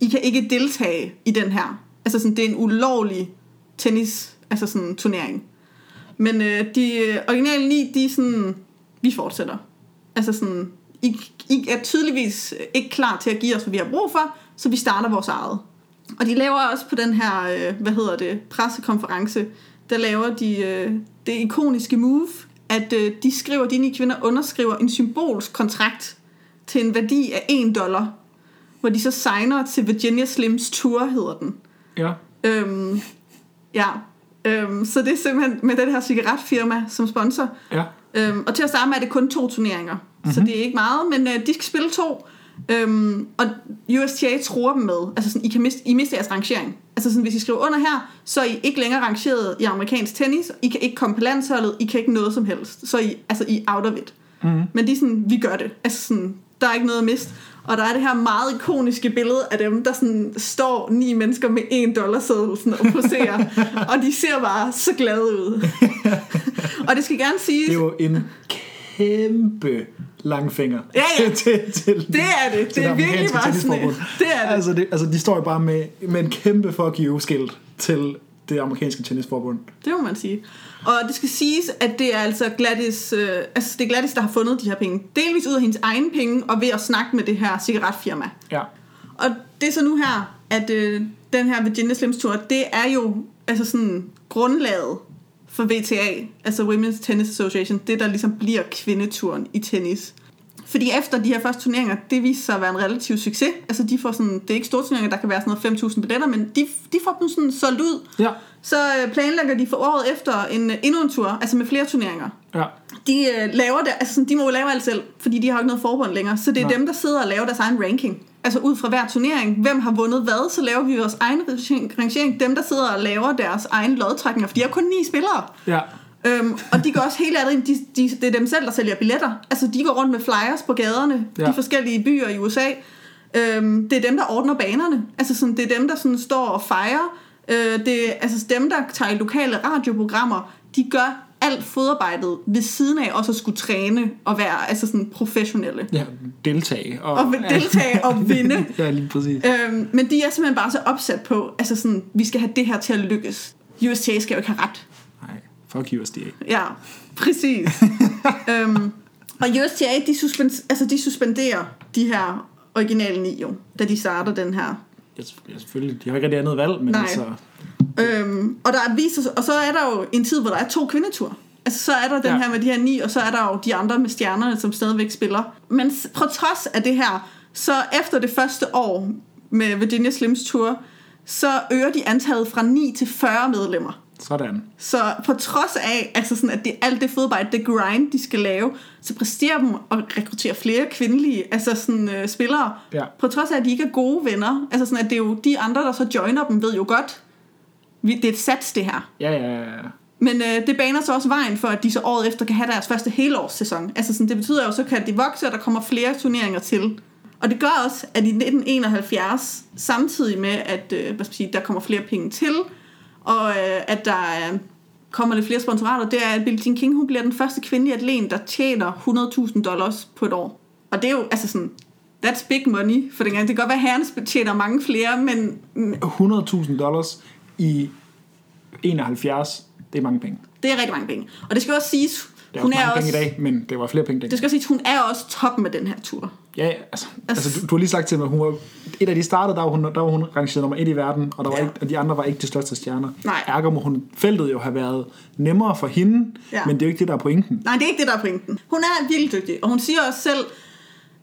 I kan ikke deltage i den her. Altså sådan, det er en ulovlig tennis, altså sådan turnering. Men øh, de øh, originale ni, de er sådan, vi fortsætter. Altså sådan, I, I er tydeligvis ikke klar til at give os, hvad vi har brug for, så vi starter vores eget. Og de laver også på den her, øh, hvad hedder det, pressekonference, der laver de øh, det ikoniske move, at øh, de skriver, de ni kvinder underskriver en symbolsk kontrakt til en værdi af 1 dollar, hvor de så signer til Virginia Slims Tour, hedder den. Ja. Øhm, ja, øhm, så det er simpelthen med den her cigaretfirma som sponsor. Ja. Øhm, og til at starte med er det kun to turneringer, mm-hmm. så det er ikke meget, men øh, de skal spille to. Øhm, og USTA tror dem med, altså sådan, I, kan miste, I mister jeres rangering. Altså sådan, hvis I skriver under her, så er I ikke længere rangeret i amerikansk tennis, I kan ikke komme på landsholdet, I kan ikke noget som helst. Så I, altså, I er out of it. Mm. Men de er sådan, vi gør det. Altså sådan, der er ikke noget at miste. Og der er det her meget ikoniske billede af dem, der sådan står ni mennesker med en dollar seddel sådan og poserer. og de ser bare så glade ud. og det skal gerne siges... Det er jo en kæmpe langfinger Ja, ja. til, til, Det er det. Det er virkelig bare sådan det er det. Altså, det, altså, de står jo bare med, med en kæmpe fuck you skilt til det amerikanske tennisforbund. Det må man sige. Og det skal siges, at det er altså Gladys, øh, altså det er Gladys, der har fundet de her penge. Delvis ud af hendes egen penge, og ved at snakke med det her cigaretfirma. Ja. Og det er så nu her, at øh, den her Virginia Slims Tour, det er jo altså sådan grundlaget for VTA, altså Women's Tennis Association, det der ligesom bliver kvindeturen i tennis. Fordi efter de her første turneringer, det viser sig at være en relativ succes. Altså de får sådan, det er ikke store turneringer, der kan være sådan noget 5.000 billetter, men de, de får dem sådan solgt ud. Ja. Så øh, planlægger de for året efter en, øh, endnu en tur, altså med flere turneringer. Ja. De øh, laver det, altså sådan, de må jo lave alt selv, fordi de har jo ikke noget forbund længere. Så det er Nej. dem, der sidder og laver deres egen ranking. Altså ud fra hver turnering, hvem har vundet hvad, så laver vi vores egen rangering. Dem, der sidder og laver deres egen lodtrækninger, for de har kun ni spillere. Ja. Øhm, og de går også helt andet ind. De, de, det er dem selv, der sælger billetter. Altså, de går rundt med flyers på gaderne. Ja. De forskellige byer i USA. Øhm, det er dem, der ordner banerne. Altså, sådan, det er dem, der sådan, står og fejrer. Øh, det er altså, dem, der tager lokale radioprogrammer. De gør alt fodarbejdet ved siden af også at skulle træne og være altså sådan professionelle. ja. Deltage. Og, Og deltage og vinde. ja, lige præcis. Øhm, men de er simpelthen bare så opsat på, altså sådan, vi skal have det her til at lykkes. USTA skal jo ikke have ret. Fuck USDA. Ja, præcis. øhm, og USTA, de, suspend, altså, de suspenderer de her originale ni jo, da de starter den her. Ja, selvfølgelig. De har ikke rigtig andet valg, men Nej. altså... Øhm, og, der er viser, og så er der jo en tid, hvor der er to kvindetur. Altså, så er der den Ja. her med de her ni, og så er der jo de andre med stjernerne, som stadigvæk spiller. Men på trods af det her, så efter det første år med Virginia Slims Tour, så øger de antallet fra 9 til 40 medlemmer. Sådan. Så på trods af, altså sådan, at det, alt det fodbold, det grind, de skal lave, så præsterer dem at rekruttere flere kvindelige altså sådan, øh, spillere. Ja. På trods af, at de ikke er gode venner. Altså sådan, at det er jo de andre, der så joiner dem, ved jo godt, vi, det er et sats, det her. Ja, ja, ja. Men øh, det baner så også vejen for, at de så året efter kan have deres første helårssæson. Altså sådan, det betyder jo, så kan de vokse, og der kommer flere turneringer til. Og det gør også, at i 1971, samtidig med, at øh, hvad skal sige, der kommer flere penge til, og øh, at der øh, kommer lidt flere sponsorater, det er, at Billie Jean King hun bliver den første kvindelige atlet, der tjener 100.000 dollars på et år. Og det er jo altså sådan, that's big money for dengang. Det kan godt være, at herrene tjener mange flere, men mm, 100.000 dollars i 71, det er mange penge. det er rigtig mange penge. Og det skal også siges, Det er hun også er mange også, penge i dag, men det var flere penge det dengang. skal også siges, hun er også toppen med den her tur. Ja, ja, altså, altså du, du, har lige sagt til mig, at hun var, et af de startede, der var hun, der var hun rangeret nummer et i verden, og, der var Ja. ikke, og de andre var ikke de største stjerner. Nej. Ergo må hun, feltet jo have været nemmere for hende, Ja. men det er jo ikke det, der er pointen. Nej, det er ikke det, der er pointen. Hun er virkelig dygtig, og hun siger også selv,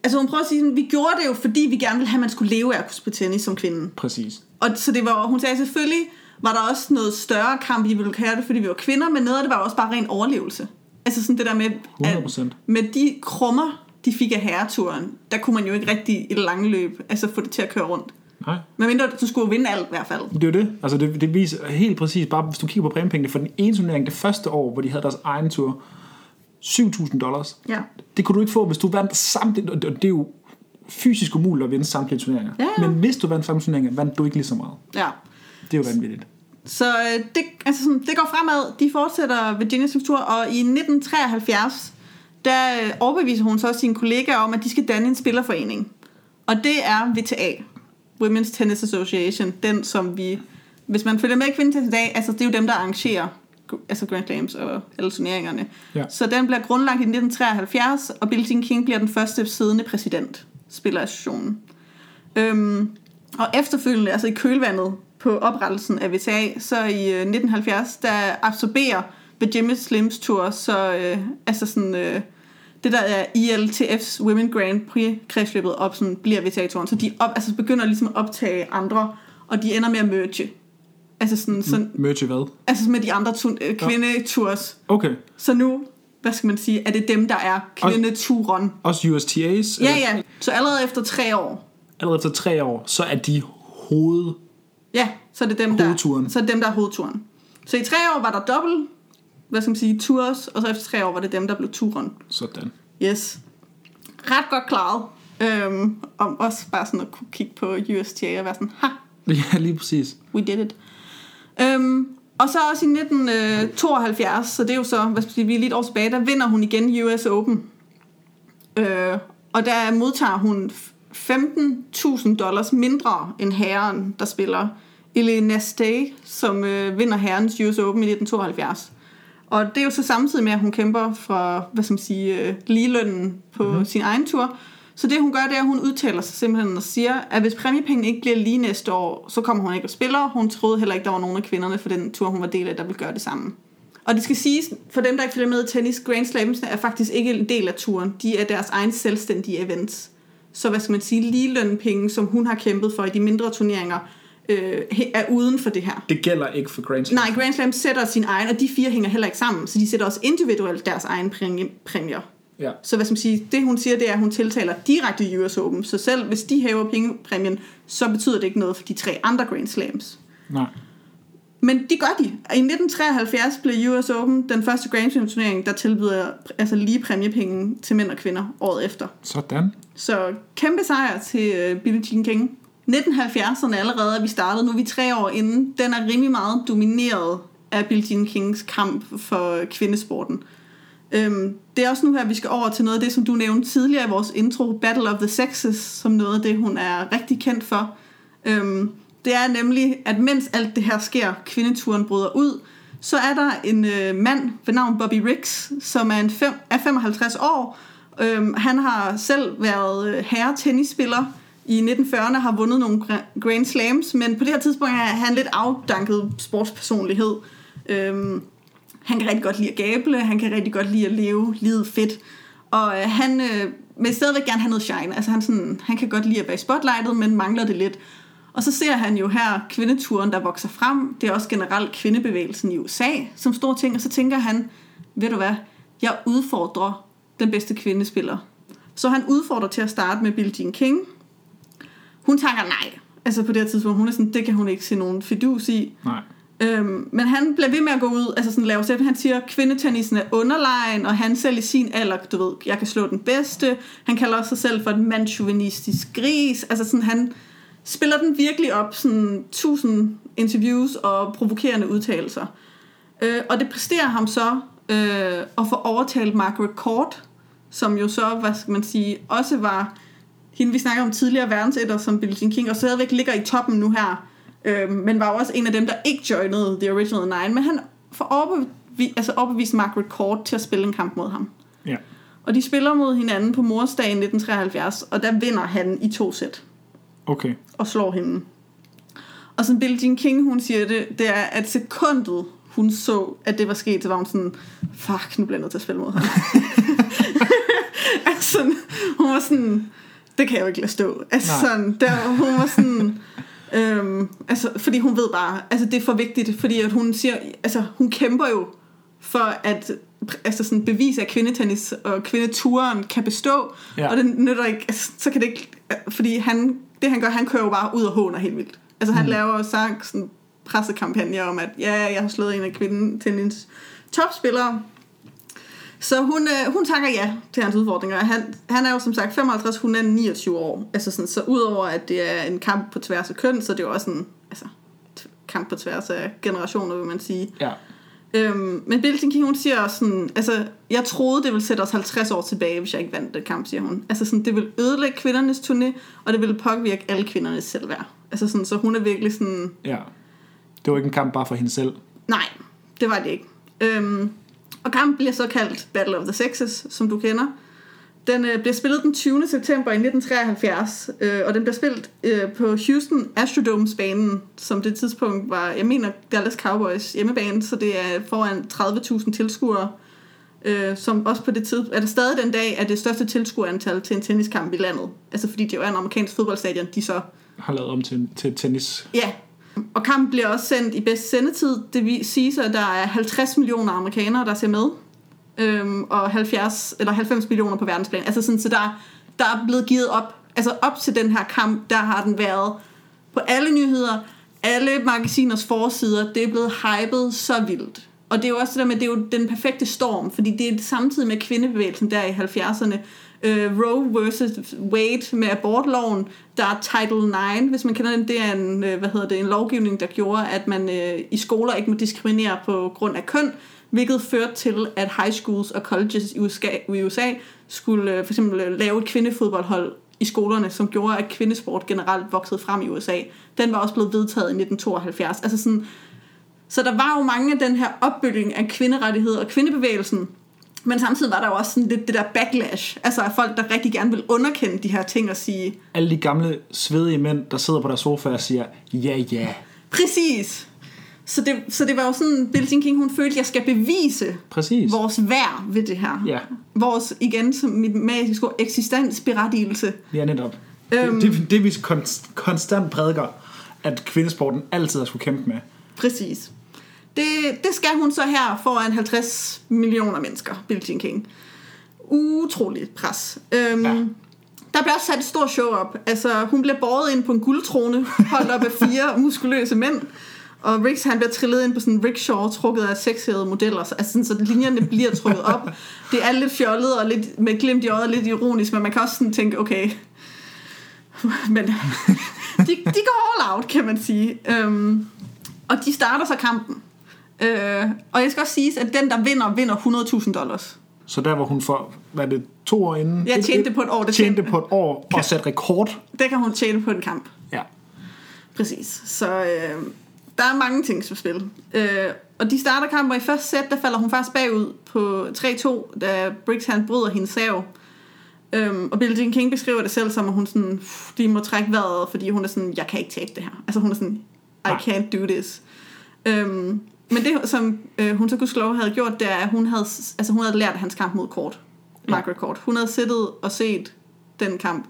altså hun prøver at sige, sådan, vi gjorde det jo, fordi vi gerne ville have, at man skulle leve af at kunne spille tennis som kvinde. Præcis. Og så det var, hun sagde selvfølgelig, var der også noget større kamp, I ville have det, fordi vi var kvinder, men noget af det var også bare ren overlevelse. Altså sådan det der med, 100%. med de krummer, de fik af herreturen, der kunne man jo ikke rigtig i det lange løb altså få det til at køre rundt. Nej. Men mindre, du skulle vinde alt i hvert fald. Det er jo det. Altså det, det viser helt præcis, bare hvis du kigger på præmiepengene for den ene turnering, det første år, hvor de havde deres egen tur, 7.000 dollars. Ja. Det kunne du ikke få, hvis du vandt samtlige, og det er jo fysisk umuligt at vinde samtlige turneringer. Ja, ja. Men hvis du vandt samtlige turneringer, vandt du ikke lige så meget. Ja. Det er jo vanvittigt. Så øh, det, altså sådan, det går fremad. De fortsætter Virginia Slims Tour, og i 1973, der øh, overbeviser hun så sine kollegaer om, at de skal danne en spillerforening. Og det er VTA, Women's Tennis Association, den som vi, hvis man følger med i kvindetennis i dag, altså det er jo dem, der arrangerer altså Grand Slams og alle turneringerne. Ja. Så den bliver grundlagt i 1973, og Billie Jean King bliver den første siddende præsident, spillerassociationen. Øhm, og efterfølgende, altså i kølvandet på oprettelsen af VTA, så i øh, 1970, der absorberer Virginia Slims Tour, så øh, altså sådan, øh, det der er ILTF's Women Grand Prix kredsløbet op, sådan bliver VTA-turen. Så de op, altså begynder ligesom at optage andre, og de ender med at merge. Altså sådan, sådan Merge hvad? altså med de andre tu- øh, kvindetours. Okay. Så nu, hvad skal man sige, er det dem, der er kvindeturen. Også USTA's? Ja, ja. Så allerede efter tre år, Allerede efter tre år, så er de hoved... Ja, så er det dem, der, så er dem, der er hovedturen. Så i tre år var der dobbelt, hvad skal man sige, tours, og så efter tre år var det dem, der blev turen. Sådan. Yes. Ret godt klaret. Øhm, om også bare sådan at kunne kigge på USTA og være sådan, ha, Ja, lige præcis. we did it. Øhm, og så også i 1972, så det er jo så, hvad skal sige, vi er lige et år tilbage, der vinder hun igen US Open. Øh, og der modtager hun 15.000 dollars mindre end herren, der spiller Elena Stay, som øh, vinder herrens US Open i 1972. Og det er jo så samtidig med, at hun kæmper for, hvad skal man sige, øh, ligelønnen på mm-hmm. sin egen tur. Så det hun gør, det er, at hun udtaler sig simpelthen og siger, at hvis præmiepengene ikke bliver lige næste år, så kommer hun ikke og spiller. Hun troede heller ikke, der var nogen af kvinderne for den tur, hun var del af, der ville gøre det samme. Og det skal siges, for dem, der ikke følger med tennis, Grand Slams er faktisk ikke en del af turen. De er deres egen selvstændige events. Så hvad skal man sige, ligelønpenge, som hun har kæmpet for i de mindre turneringer, øh, er uden for det her. Det gælder ikke for Grand Slam. Nej, Grand Slam sætter sin egen, og de fire hænger heller ikke sammen, så de sætter også individuelt deres egen præmie- præmier. Ja. Så hvad skal man sige, det hun siger, det er, at hun tiltaler direkte US Open. Så selv hvis de hæver pengepræmien, så betyder det ikke noget for de tre andre Grand Slams. Nej. Men det gør de. I 1973 blev US Open den første Grand Slam turnering, der tilbyder altså lige præmiepenge til mænd og kvinder året efter. Sådan. Så kæmpe sejr til uh, Billie Jean King. 1970'erne allerede at vi startede, nu er vi tre år inden. Den er rimelig meget domineret af Billie Jean Kings kamp for kvindesporten. Øhm, det er også nu her, vi skal over til noget af det, som du nævnte tidligere i vores intro, Battle of the Sexes, som noget af det, hun er rigtig kendt for. Øhm, det er nemlig, at mens alt det her sker, kvindeturen bryder ud, så er der en øh, mand ved navn Bobby Riggs, som er, en fem, er 55 år. Øhm, han har selv været øh, herre-tennisspiller i 1940'erne, har vundet nogle Grand Slams, men på det her tidspunkt er han lidt afdanket sportspersonlighed. Øhm, han kan rigtig godt lide at gable, han kan rigtig godt lide at leve livet fedt. Og øh, han øh, vil stadigvæk gerne have noget shine. Altså han, sådan, han kan godt lide at være i spotlightet, men mangler det lidt. Og så ser han jo her kvindeturen, der vokser frem. Det er også generelt kvindebevægelsen i USA som stor ting. Og så tænker han, ved du hvad, jeg udfordrer den bedste kvindespiller. Så han udfordrer til at starte med Billie Jean King. Hun takker nej. Altså på det her tidspunkt, hun er sådan, det kan hun ikke se nogen fidus i. Nej. Øhm, men han bliver ved med at gå ud, altså sådan lave selv. Han siger, kvindetennisen er underlegen, og han selv i sin alder, du ved, jeg kan slå den bedste. Han kalder også sig selv for en mandsjuvenistisk gris. Altså sådan, han spiller den virkelig op, sådan tusind interviews og provokerende udtalelser. Øh, og det præsterer ham så øh, at få overtalt Margaret Court, som jo så, hvad skal man sige, også var hende, vi snakker om tidligere verdensætter, som Billie Jean King, og stadigvæk ligger i toppen nu her, øh, men var også en af dem, der ikke joinede The Original Nine, men han får overbevist, altså overbevist Margaret Court til at spille en kamp mod ham. Ja. Og de spiller mod hinanden på morsdag i 1973, og der vinder han i to sæt Okay. og slår hende. Og som Billie Jean King, hun siger det, det er, at sekundet, hun så, at det var sket, så var hun sådan, fuck, nu bliver jeg nødt til at spille mod ham. altså, hun var sådan, det kan jeg jo ikke lade stå. Altså, Nej. sådan, der, hun var sådan, øhm, altså, fordi hun ved bare, altså, det er for vigtigt, fordi at hun siger, altså, hun kæmper jo for at altså sådan bevise, at kvindetennis og kvindeturen kan bestå, Ja. og det nytter ikke, altså, så kan det ikke, fordi han, det han gør, han kører jo bare ud og håner helt vildt. Altså han Mm. laver jo sagt sådan pressekampagner om, at ja, jeg har slået en af kvindetennis topspillere, så hun, øh, hun takker ja til hans udfordringer. Han, han er jo som sagt 55, hun er 29 år. Altså sådan, så udover at det er en kamp på tværs af køn, så er det jo også en altså, kamp på tværs af generationer, vil man sige. Ja. Øhm, men Billie King, hun siger også sådan, altså, jeg troede, det ville sætte os 50 år tilbage, hvis jeg ikke vandt den kamp, siger hun. Altså sådan, det vil ødelægge kvindernes turné, og det vil påvirke alle kvindernes selvværd. Altså sådan, så hun er virkelig sådan, Ja. Det var ikke en kamp bare for hende selv. nej, det var det ikke. Øhm, og kampen bliver så kaldt Battle of the Sexes, som du kender. Den øh, bliver spillet den 20. september i 1973, øh, og den bliver spillet øh, på Houston Astrodomes-banen, som det tidspunkt var, jeg mener, Dallas Cowboys hjemmebane, så det er foran 30.000 tilskuere, øh, som også på det tid, er det stadig den dag, er det største tilskuerantal til en tenniskamp i landet. Altså fordi det jo er en amerikansk fodboldstadion, de så Har lavet om til, til tennis. Ja, og kampen bliver også sendt i bedst sendetid. Det siges, at der er 50 millioner amerikanere, der ser med. Øhm, og 70, eller 90 millioner på verdensplan. Altså sådan, så der, der er blevet givet op. Altså op til den her kamp, der har den været på alle nyheder, alle magasiners forsider. Det er blevet hypet så vildt. Og det er jo også det der med, det er jo den perfekte storm, fordi det er samtidig med kvindebevægelsen der i 70'erne. Øh, Roe versus Wade med abortloven, der er Title 9, hvis man kender den, det er en, øh, hvad hedder det, en lovgivning, der gjorde, at man øh, i skoler ikke må diskriminere på grund af køn, hvilket førte til, at high schools og colleges i USA, i USA skulle øh, for eksempel øh, lave et kvindefodboldhold i skolerne, som gjorde, at kvindesport generelt voksede frem i USA. Den var også blevet vedtaget i 1972. Altså sådan, så der var jo mange af den her opbygning af kvinderettigheder og kvindebevægelsen, men samtidig var der jo også sådan lidt det der backlash, altså af folk, der rigtig gerne vil underkende de her ting og sige, Alle de gamle, svedige mænd, der sidder på deres sofa og siger, ja, ja. præcis. Så det, så det var jo sådan, Jean King, hun følte, at jeg skal bevise Præcis. vores værd ved det her. Ja. Vores, igen, som mit magiske ord, eksistensberettigelse. Ja, netop. Øhm. Det, det, det vi konst, konstant prædiker, at kvindesporten altid har skulle kæmpe med. Præcis. Det, det skal hun så her foran 50 millioner mennesker, Billie Jean King. Utroligt pres. Øhm, Ja. Der bliver også sat et stort show op. Altså, hun bliver båret ind på en guldtrone, holdt op af fire muskuløse mænd. Og Riggs, han bliver trillet ind på sådan en rickshaw, trukket af sexhævede modeller. Så, altså, sådan, så linjerne bliver trukket op. Det er lidt fjollet og lidt med glimt i øjet, lidt ironisk, men man kan også sådan tænke, okay, men de, de går all out, kan man sige. Øhm, og de starter så kampen. Øh, og jeg skal også sige, at den, der vinder, vinder 100.000 dollars. Så der hvor hun for, hvad er det, to år inden? Jeg tjente på et år, det tjente tjente- på et år og satte rekord. Det kan hun tjene på en kamp. Ja. Præcis. Så øh, der er mange ting som spil. Øh, og de starter kampen, i første sæt, der falder hun faktisk bagud på 3-2, da Briggs han bryder hendes sav. Øhm, og Billie Jean King beskriver det selv som, at hun sådan, "Pff, de må trække vejret, fordi hun er sådan, jeg kan ikke tabe det her. Altså hun er sådan, I Nej. can't do this. Øhm, men det, som øh, hun så gudskelov havde gjort, det er, at hun havde, altså, hun havde lært hans kamp mod Kort. Margaret Court. Hun havde siddet og set den kamp.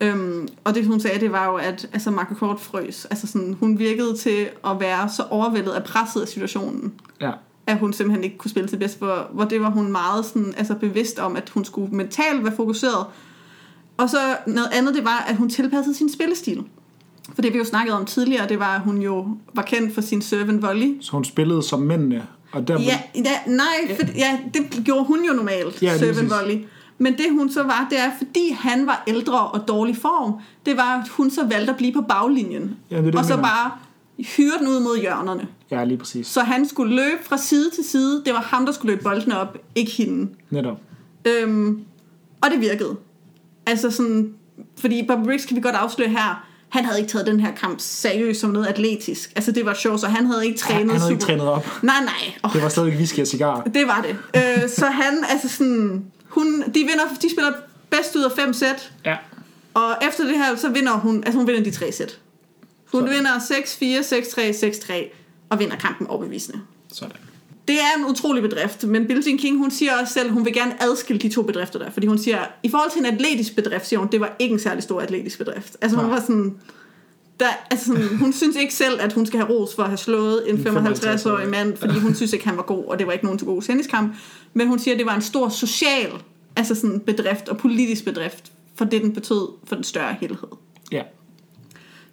Øhm, og det hun sagde, det var jo, at altså, Margaret Court frøs. Altså sådan, hun virkede til at være så overvældet af presset af situationen, Ja. at hun simpelthen ikke kunne spille til bedst, hvor, hvor det var hun meget sådan, altså bevidst om, at hun skulle mentalt være fokuseret. Og så noget andet, det var, at hun tilpassede sin spillestil. For det vi jo snakket om tidligere, det var, at hun jo var kendt for sin servant volley. Så hun spillede som mændene. Og der, Ja, ja nej, for, ja, det gjorde hun jo normalt, Ja, præcis. volley. Men det hun så var, det er, fordi han var ældre og dårlig form, det var, at hun så valgte at blive på baglinjen. Ja, det er det, og så mener. bare hyre den ud mod hjørnerne. Ja, lige præcis. Så han skulle løbe fra side til side. Det var ham, der skulle løbe boldene op, ikke hende. Netop. Øhm, og det virkede. Altså sådan, fordi Bobby Riggs kan vi godt afsløre her, han havde ikke taget den her kamp seriøst som noget atletisk. Altså det var sjovt, så han havde ikke trænet Han, han havde ikke super- trænet op. Nej, nej. Oh, Det var stadig whisky og cigar. det var det. Øh, så han, altså sådan, hun, de, vinder, de spiller bedst ud af fem sæt, Ja. og efter det her, så vinder hun, altså hun vinder de tre sæt. Hun Så- vinder 6-4, 6-3, 6-3, og vinder kampen overbevisende. Sådan. Det er en utrolig bedrift, men Billie Jean King, hun siger også selv, hun vil gerne adskille de to bedrifter der, fordi hun siger, i forhold til en atletisk bedrift, siger hun, det var ikke en særlig stor atletisk bedrift. Altså hun Nej. var sådan, der, altså sådan, hun synes ikke selv, at hun skal have ros for at have slået en En 55-årig mand, fordi hun synes ikke, han var god, og det var ikke nogen til god tenniskamp. Men hun siger, at det var en stor social altså sådan bedrift og politisk bedrift, for det den betød for den større helhed. Ja.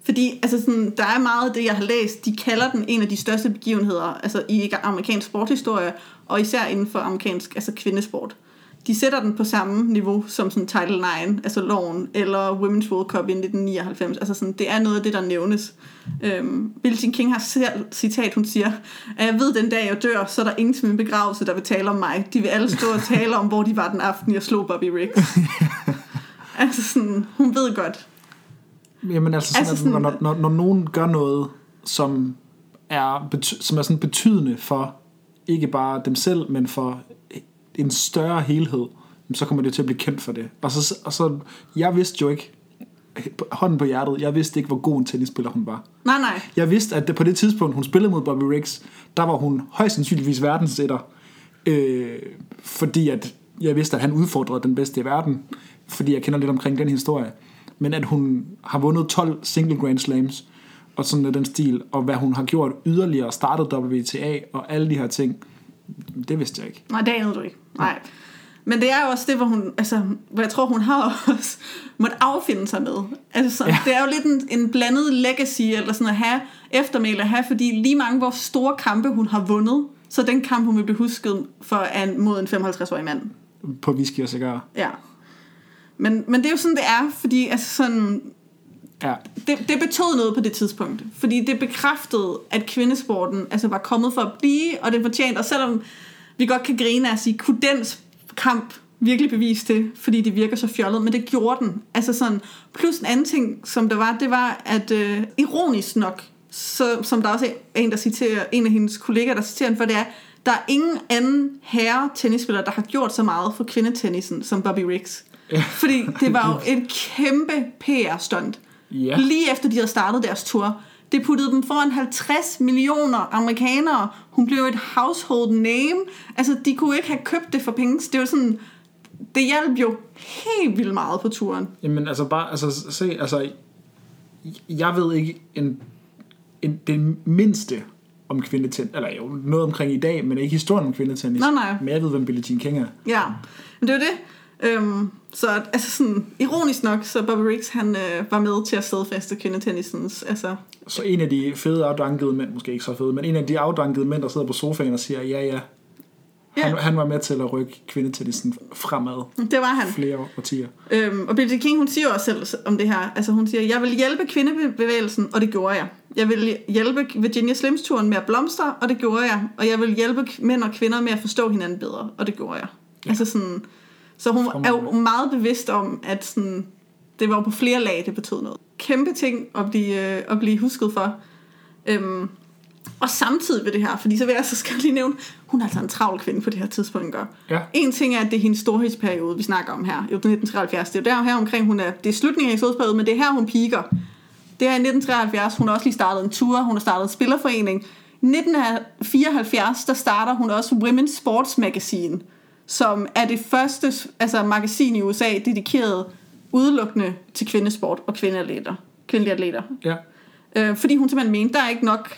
Fordi altså sådan, der er meget af det, jeg har læst, de kalder den en af de største begivenheder altså i amerikansk sportshistorie, og især inden for amerikansk altså kvindesport. De sætter den på samme niveau som sådan Title 9, altså loven, eller Women's World Cup i 1999. Altså sådan, det er noget af det, der nævnes. Øhm, Billie Jean King har selv citat, hun siger, at jeg ved, den dag jeg dør, så er der ingen til min begravelse, der vil tale om mig. De vil alle stå og tale om, hvor de var den aften, jeg slog Bobby Riggs. altså sådan, hun ved godt, Jamen altså, sådan, Altså sådan- sådan, når, når, når nogen gør noget, som er, bety- som er sådan betydende for ikke bare dem selv, men for en større helhed, så kommer det til at blive kendt for det. Og så, og så jeg vidste jo ikke, hånden på hjertet, jeg vidste ikke, hvor god en tennisspiller hun var. nej nej, Jeg vidste, at på det tidspunkt, hun spillede mod Bobby Riggs, der var hun højst sandsynligvis verdensetter. Øh, fordi at jeg vidste, at han udfordrede den bedste i verden. Fordi jeg kender lidt omkring den historie. Men at hun har vundet 12 single grand slams, og sådan af den stil, og hvad hun har gjort yderligere, startet WTA og alle de her ting, det vidste jeg ikke. Nej, det anede du ikke. Nej. Men det er jo også det, hvor hun, altså, hvor jeg tror, hun har også måtte affinde sig med. Altså, så, ja. Ja. det er jo lidt en, en blandet legacy, eller sådan at have eftermæle at have, fordi lige mange hvor store kampe, hun har vundet, så den kamp, hun vil blive husket for, er en, mod en 55-årig mand. På whisky og cigar. Ja. Men, men det er jo sådan, det er, fordi altså sådan, Ja, det, det betød noget på det tidspunkt. Fordi det bekræftede, at kvindesporten altså, var kommet for at blive, og det fortjente. Og selvom vi godt kan grine af at sige, kunne den kamp virkelig bevise det, fordi det virker så fjollet, men det gjorde den. Altså sådan, plus en anden ting, som der var, det var, at øh, ironisk nok, så, som der også er en, der citerer, en af hendes kollegaer, der citerer den for, det er, der er ingen anden herre tennisspiller, der har gjort så meget for kvindetennisen som Bobby Riggs. Ja. Fordi det var jo et kæmpe PR-stunt. Ja. Lige efter de havde startet deres tur, Det puttede dem foran 50 millioner amerikanere. Hun blev et household name. Altså, de kunne ikke have købt det for penge. Det var sådan... Det hjalp jo helt vildt meget på turen. Jamen altså bare, altså se, altså, jeg ved ikke en, en, det mindste om kvindetennis, eller jo noget omkring i dag, men ikke historien om kvindetennis. Nej, nej. Men jeg ved, hvem Billie Jean King er. Ja, men det var det. Øhm, så altså sådan, ironisk nok, så Bobby Riggs, han øh, var med til at stedfæste kvindetennisens, altså, Så en af de fede afdankede mænd, måske ikke så fede, men en af de afdankede mænd, der sidder på sofaen og siger, ja ja, han, Ja. han var med til at rykke kvindetennisen fremad det var han. flere årtier. Øhm, og Billie King, hun siger også selv om det her, altså hun siger, jeg vil hjælpe kvindebevægelsen, og det gjorde jeg. Jeg vil hjælpe Virginia Slims turen med at blomstre, og det gjorde jeg. Og jeg vil hjælpe mænd og kvinder med at forstå hinanden bedre, og det gjorde jeg. Ja. Altså sådan, så hun er jo meget bevidst om, at sådan, det var på flere lag, det betød noget. Kæmpe ting at blive, øh, at blive husket for. Øhm, og samtidig ved det her, fordi så vil jeg så skal lige nævne, hun er altså en travl kvinde på det her tidspunkt. Gør. Ja. En ting er, at det er hendes storhedsperiode, vi snakker om her, jo 1973. Det er jo der her omkring, hun er, det er slutningen af hendes storhedsperiode, men det er her, hun piker. Det er i 1973, hun har også lige startet en tur, hun har startet en spillerforening. I 1974, der starter hun også Women's Sports Magazine, som er det første altså magasin i USA, dedikeret udelukkende til kvindesport og kvindeatleter. Kvindelige atleter. Ja. Øh, fordi hun simpelthen mente, der er ikke nok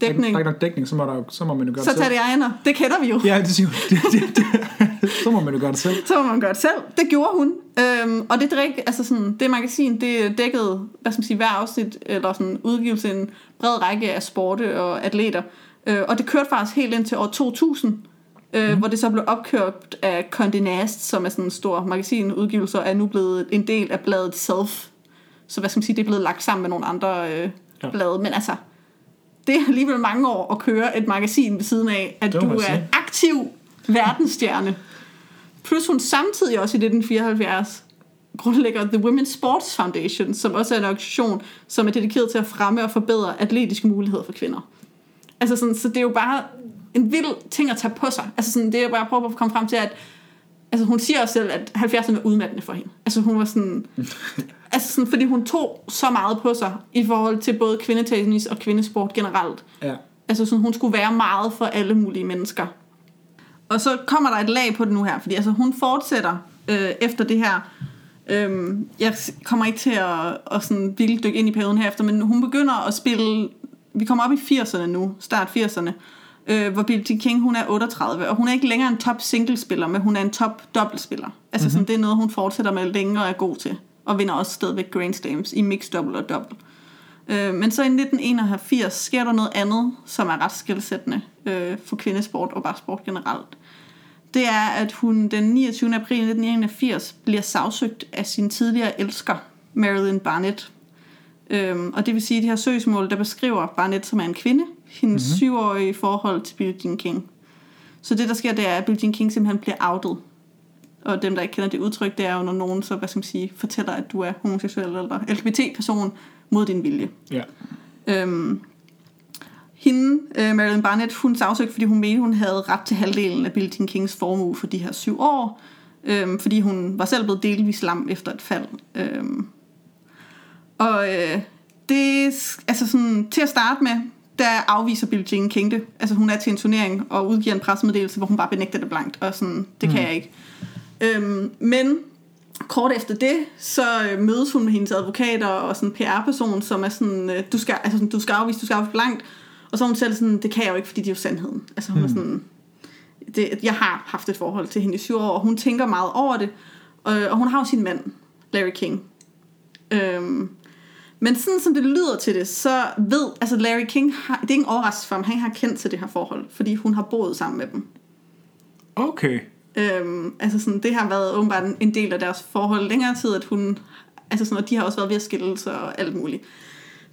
Der er dækning. ikke nok dækning, så må, der, så må man jo gøre Så det selv. det egner. Det kender vi jo. Ja, det siger det, det, det, Så må man jo gøre det selv. Så må man gøre det selv. Det gjorde hun. Øhm, og det, drik, altså sådan, det magasin, det dækkede, hvad skal man sige, hver afsnit, eller sådan udgivelse, en bred række af sporte og atleter. Øh, og det kørte faktisk helt ind til år 2000, øh, mm. hvor det så blev opkørt af Condé Nast, som er sådan en stor magasinudgivelse, og er nu blevet en del af bladet Self. Så hvad skal man sige, det er blevet lagt sammen med nogle andre øh, Ja. blade. Men altså, det er alligevel mange år at køre et magasin ved siden af, at du er sige. aktiv verdensstjerne. Plus hun samtidig også i 1974 grundlægger The Women's Sports Foundation, som også er en organisation, som er dedikeret til at fremme og forbedre atletiske muligheder for kvinder. Altså sådan, så det er jo bare en vild ting at tage på sig. Altså sådan, det er bare at prøve at komme frem til, at altså hun siger også selv, at 70'erne var udmattende for hende. Altså hun var sådan, altså sådan, fordi hun tog så meget på sig i forhold til både kvindetennis og kvindesport generelt. Ja. Altså sådan, hun skulle være meget for alle mulige mennesker. Og så kommer der et lag på det nu her, fordi altså, hun fortsætter øh, efter det her. Øhm, jeg kommer ikke til at, at sådan vildt dykke ind i perioden herefter, men hun begynder at spille, vi kommer op i 80'erne nu, start 80'erne, øh, hvor Billie Jean King, hun er 38, og hun er ikke længere en top singlespiller, men hun er en top dobbeltspiller. Altså mm-hmm. sådan, det er noget, hun fortsætter med længe og er god til, og vinder også stadigvæk Grand Slams i mixed double og double. Øh, men så i 1981 sker der noget andet, som er ret skældsættende øh, for kvindesport og bare sport generelt. Det er, at hun den 29. april 1981 bliver sagsøgt af sin tidligere elsker, Marilyn Barnett. Øhm, og det vil sige, at de her søgsmål, der beskriver Barnett, som er en kvinde, hendes mm-hmm. syvårige forhold til Billie Jean King. Så det, der sker, det er, at Billie Jean King simpelthen bliver outet. Og dem, der ikke kender det udtryk, det er jo, når nogen så, hvad skal man sige, fortæller, at du er homoseksuel eller LGBT-person mod din vilje. Ja. Øhm, hende, øh, Marilyn Barnett, hun sagsøgte, fordi hun mente, hun havde ret til halvdelen af Billie Jean Kings formue for de her syv år. Øhm, fordi hun var selv blevet delvis lam efter et fald. Øhm, og øh, det, altså sådan, til at starte med, der afviser Billie Jean King det. Altså hun er til en turnering og udgiver en pressemeddelelse, hvor hun bare benægter det blankt. Og sådan, det kan jeg ikke. Øhm, men kort efter det, så øh, mødes hun med hendes advokater og sådan en PR-person, som er sådan, øh, du skal, altså sådan, du skal afvise, du skal afvise blankt. Og så er hun selv sådan, det kan jeg jo ikke, fordi det er jo sandheden. Altså hun mm. er sådan, det, jeg har haft et forhold til hende i syv år, og hun tænker meget over det. Og, og hun har jo sin mand, Larry King. Øhm, men sådan som det lyder til det, så ved, altså Larry King, har, det er ikke en overraskelse for ham, han har kendt til det her forhold, fordi hun har boet sammen med dem. Okay. Øhm, altså sådan, det har været åbenbart en- en del af deres forhold længere tid, at hun, altså sådan, og de har også været ved at skille sig og alt muligt.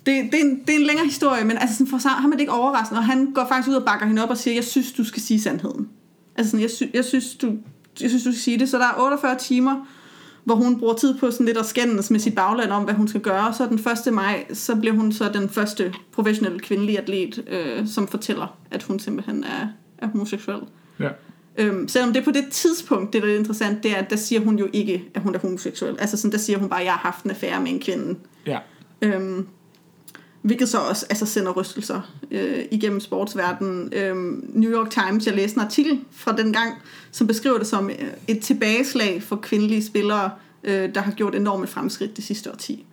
Det, det, er en, det er en længere historie, men altså sådan, for ham er det ikke overraskende, og han går faktisk ud og bakker hende op og siger, jeg synes, du skal sige sandheden. Altså sådan, jeg, sy, jeg, synes, du, jeg synes, du skal sige det. Så der er 48 timer, hvor hun bruger tid på sådan lidt at skændes med sit bagland om, hvad hun skal gøre. Så den 1. maj, så bliver hun så den første professionelle kvindelige atlet, øh, som fortæller, at hun simpelthen er, er homoseksuel. Ja. Øhm, selvom det på det tidspunkt, det der er interessant, det er, at der siger hun jo ikke, at hun er homoseksuel. Altså sådan, der siger hun bare, at jeg har haft en affære med en kvinde. Ja. Øhm, hvilket så også altså, sender rystelser øh, igennem sportsverdenen. Øh, New York Times, jeg læste en artikel fra den gang, som beskriver det som øh, et tilbageslag for kvindelige spillere, øh, der har gjort enorme fremskridt det sidste årti.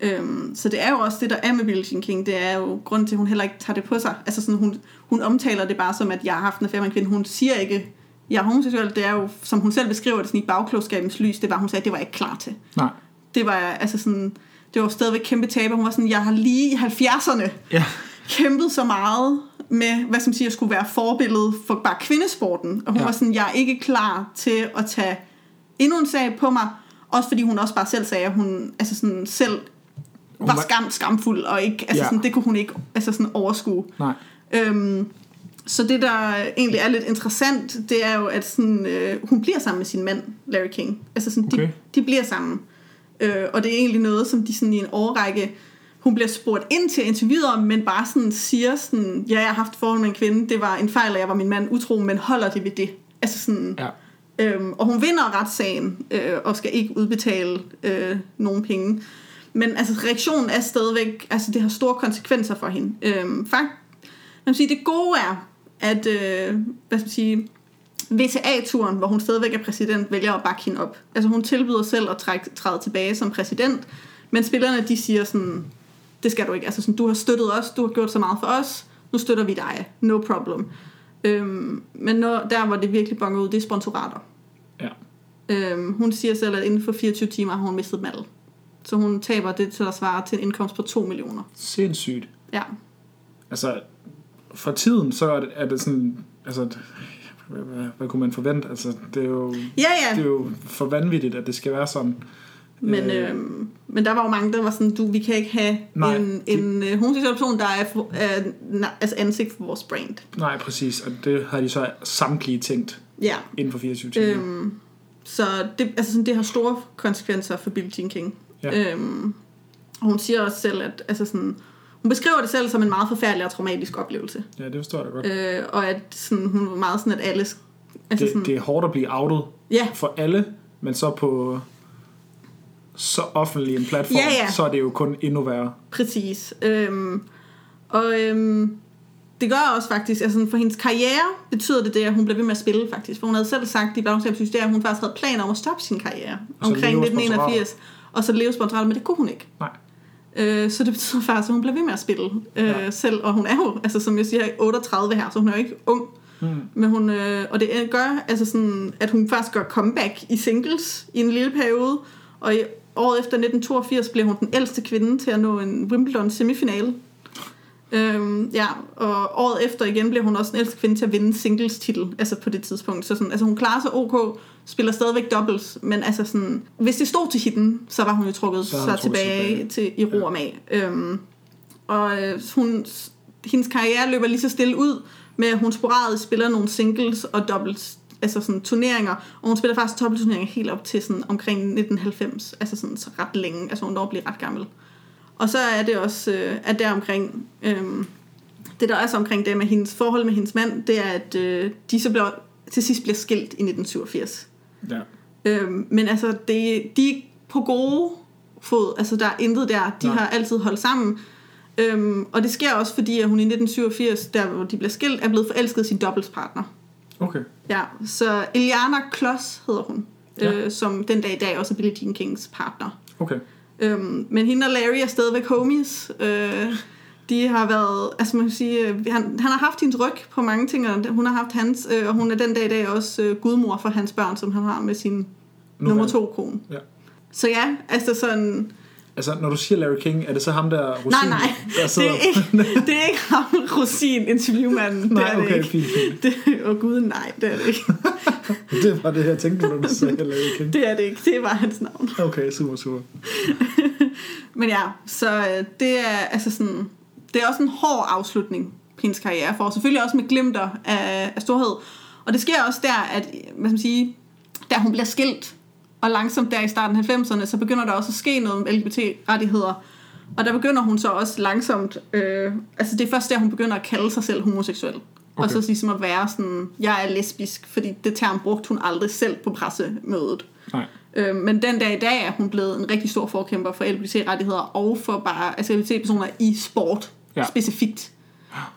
Øhm, så det er jo også det, der er med Billie Jean King. Det er jo grund til, at hun heller ikke tager det på sig. Altså sådan, hun, hun omtaler det bare som, at jeg har haft en affære med en kvinde. Hun siger ikke, jeg er homoseksuel. Det er jo, som hun selv beskriver det sådan i bagklogskabens lys, det var, hun sagde, det var jeg ikke klar til. Nej. Det var altså sådan, det var stadigvæk kæmpe taber. Hun var sådan, jeg har lige i 70'erne Ja. kæmpet så meget med, hvad skal man sige, at skulle være forbillede for bare kvindesporten. Og hun ja. var sådan, jeg er ikke klar til at tage endnu en sag på mig. Også fordi hun også bare selv sagde, at hun altså sådan, selv Hun var var- skam, skamfuld, og ikke, altså Ja. sådan, det kunne hun ikke altså sådan overskue. Nej. Øhm, så det, der egentlig er lidt interessant, det er jo, at sådan, øh, hun bliver sammen med sin mand, Larry King. Altså sådan, Okay. de, de bliver sammen. Øh, og det er egentlig noget, som de sådan i en årrække, hun bliver spurgt ind til interviewet om, men bare sådan siger sådan, ja, jeg har haft forhold med en kvinde, det var en fejl, at jeg var min mand utro, men holder det ved det? Altså sådan, Ja. Øhm, og hun vinder retssagen øh, og skal ikke udbetale øh, nogen penge. Men altså, reaktionen er stadigvæk, altså det har store konsekvenser for hende. Øhm, fakt, man sige, det gode er, at øh, hvad skal man sige, VTA-turen, hvor hun stadigvæk er præsident, vælger at bakke hende op. Altså hun tilbyder selv at trække, træde tilbage som præsident, men spillerne de siger sådan, det skal du ikke. Altså sådan, du har støttet os, du har gjort så meget for os, nu støtter vi dig, no problem. Øhm, men når, der, hvor det virkelig bonger ud, det er sponsorater. Ja. Øhm, hun siger selv, at inden for 24 timer har hun mistet mandel. Så hun taber det, til der svarer til en indkomst på 2 millioner. Sindssygt. Ja. Altså, for tiden, så er det, er det sådan, altså, hvad, hvad, kunne man forvente? Altså, det er jo, Ja, ja. det er jo for vanvittigt, at det skal være sådan. Men, Øh. øhm, men der var jo mange, der var sådan, du, vi kan ikke have Nej, en, de- en øh, homoseksuel person, der er, for, na- altså ansigt for vores brand. Nej, præcis. Og det har de så samtlige tænkt Ja. inden for 24 timer. Øhm, så det, altså sådan, det har store konsekvenser for Billie Jean King. Ja. Øhm, og hun siger også selv, at altså sådan, hun beskriver det selv som en meget forfærdelig og traumatisk oplevelse. Ja, det forstår jeg godt. Øh, og at sådan, hun var meget sådan, at alle... Altså det, sådan, det er hårdt at blive outet ja, for alle, men så på så offentlig en platform, Ja, ja. så er det jo kun endnu værre. præcis. Øhm, og øhm, det gør også faktisk, altså for hendes karriere betyder det det, at hun bliver ved med at spille faktisk. For hun havde selv sagt i det, at hun faktisk havde planer om at stoppe sin karriere omkring leve 1981. Og så leve spontant, men det kunne hun ikke. Nej. Øh, så det betyder faktisk, at hun bliver ved med at spille øh, Ja. selv. Og hun er jo, altså som jeg siger, 38 her, så hun er jo ikke ung. Mm. Men hun, øh, og det gør, altså sådan, at hun faktisk gør comeback i singles i en lille periode. Og i året efter 1982 bliver hun den ældste kvinde til at nå en Wimbledon semifinale. Øhm, ja, og året efter igen bliver hun også den ældste kvinde til at vinde singles titel, altså på det tidspunkt. Så sådan, altså hun klarer sig ok, spiller stadigvæk doubles, men altså sådan, hvis det stod til hitten, så var hun jo trukket Så sig tilbage, tilbage. til i ro og mag. Øhm, og øh, hun, hendes karriere løber lige så stille ud med, at hun sporadisk spiller nogle singles og doubles, altså sådan turneringer, og hun spiller faktisk dobbeltturneringer helt op til sådan omkring 1990, altså sådan så ret længe, altså hun når at blive ret gammel. Og så er det også, øh, at der omkring, øh, det der er så omkring det med hendes forhold med hendes mand, det er, at øh, de så bliver, til sidst bliver skilt i 1987. Ja. Øhm, men altså, det, de er på gode fod. Altså, der er intet der. De Nej. har altid holdt sammen. Øhm, og det sker også, fordi at hun i 1987, der hvor de bliver skilt, er blevet forelsket i sin dobbeltspartner. Okay. Ja, så Eliana Kloss hedder hun. Ja. Øh, som den dag i dag også er Billie Jean Kings partner. Okay. Øhm, men hende og Larry er stadigvæk homies. Øh, de har været, altså man kan sige, øh, han, han har haft hendes ryg på mange ting, og hun har haft hans, øh, og hun er den dag i dag også øh, gudmor for hans børn, som han har med sin Nu nummer er- to kone. Ja. Så ja, altså sådan, Altså, når du siger Larry King, er det så ham der rosin, nej nej, der det sidder? er ikke, det er ikke ham, Rosin, interviewmanden. det Nej, er det okay, ikke. fint, fint. Det, åh oh gud, nej, det er det ikke. Det var det, jeg tænkte, når du sagde Larry King. Det er det ikke, det var hans navn. Okay, super, super. Men ja, så øh, det er altså sådan, det er også en hård afslutning på hendes karriere, for selvfølgelig også med glimter af, af storhed. Og det sker også der, at, hvad skal man sige, da hun bliver skilt, og langsomt der i starten af 90'erne, så begynder der også at ske noget med LGBT-rettigheder. Og der begynder hun så også langsomt, øh, altså det er først der, hun begynder at kalde sig selv homoseksuel. Okay. Og så ligesom at være sådan, jeg er lesbisk, fordi det term brugte hun aldrig selv på pressemødet. Nej. Øh, men den dag i dag er hun blevet en rigtig stor forkæmper for LGBT-rettigheder og for bare altså LGBT-personer i sport ja. specifikt.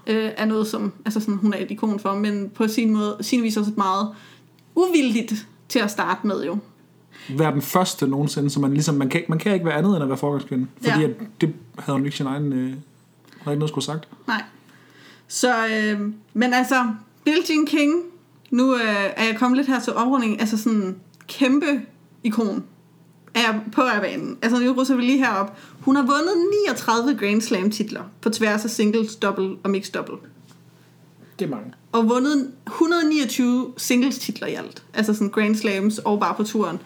Øh, er noget, som altså sådan, hun er et ikon for, men på sin måde, sin vis også et meget uvildigt til at starte med jo. Være den første nogensinde, så man ligesom, man kan, man kan ikke være andet end at være forgangskvinde. Fordi Ja. at det havde hun ikke sin egen, øh, havde ikke noget skulle sagt. Nej. Så, øh, men altså, Billie Jean King, nu øh, er jeg kommet lidt her til oprunding, altså sådan kæmpe ikon er på banen. Altså nu russer vi lige herop. Hun har vundet 39 Grand Slam titler på tværs af singles, double og mixed double. Det er mange. Og vundet 129 singles titler i alt. Altså sådan Grand Slams og bare på turen.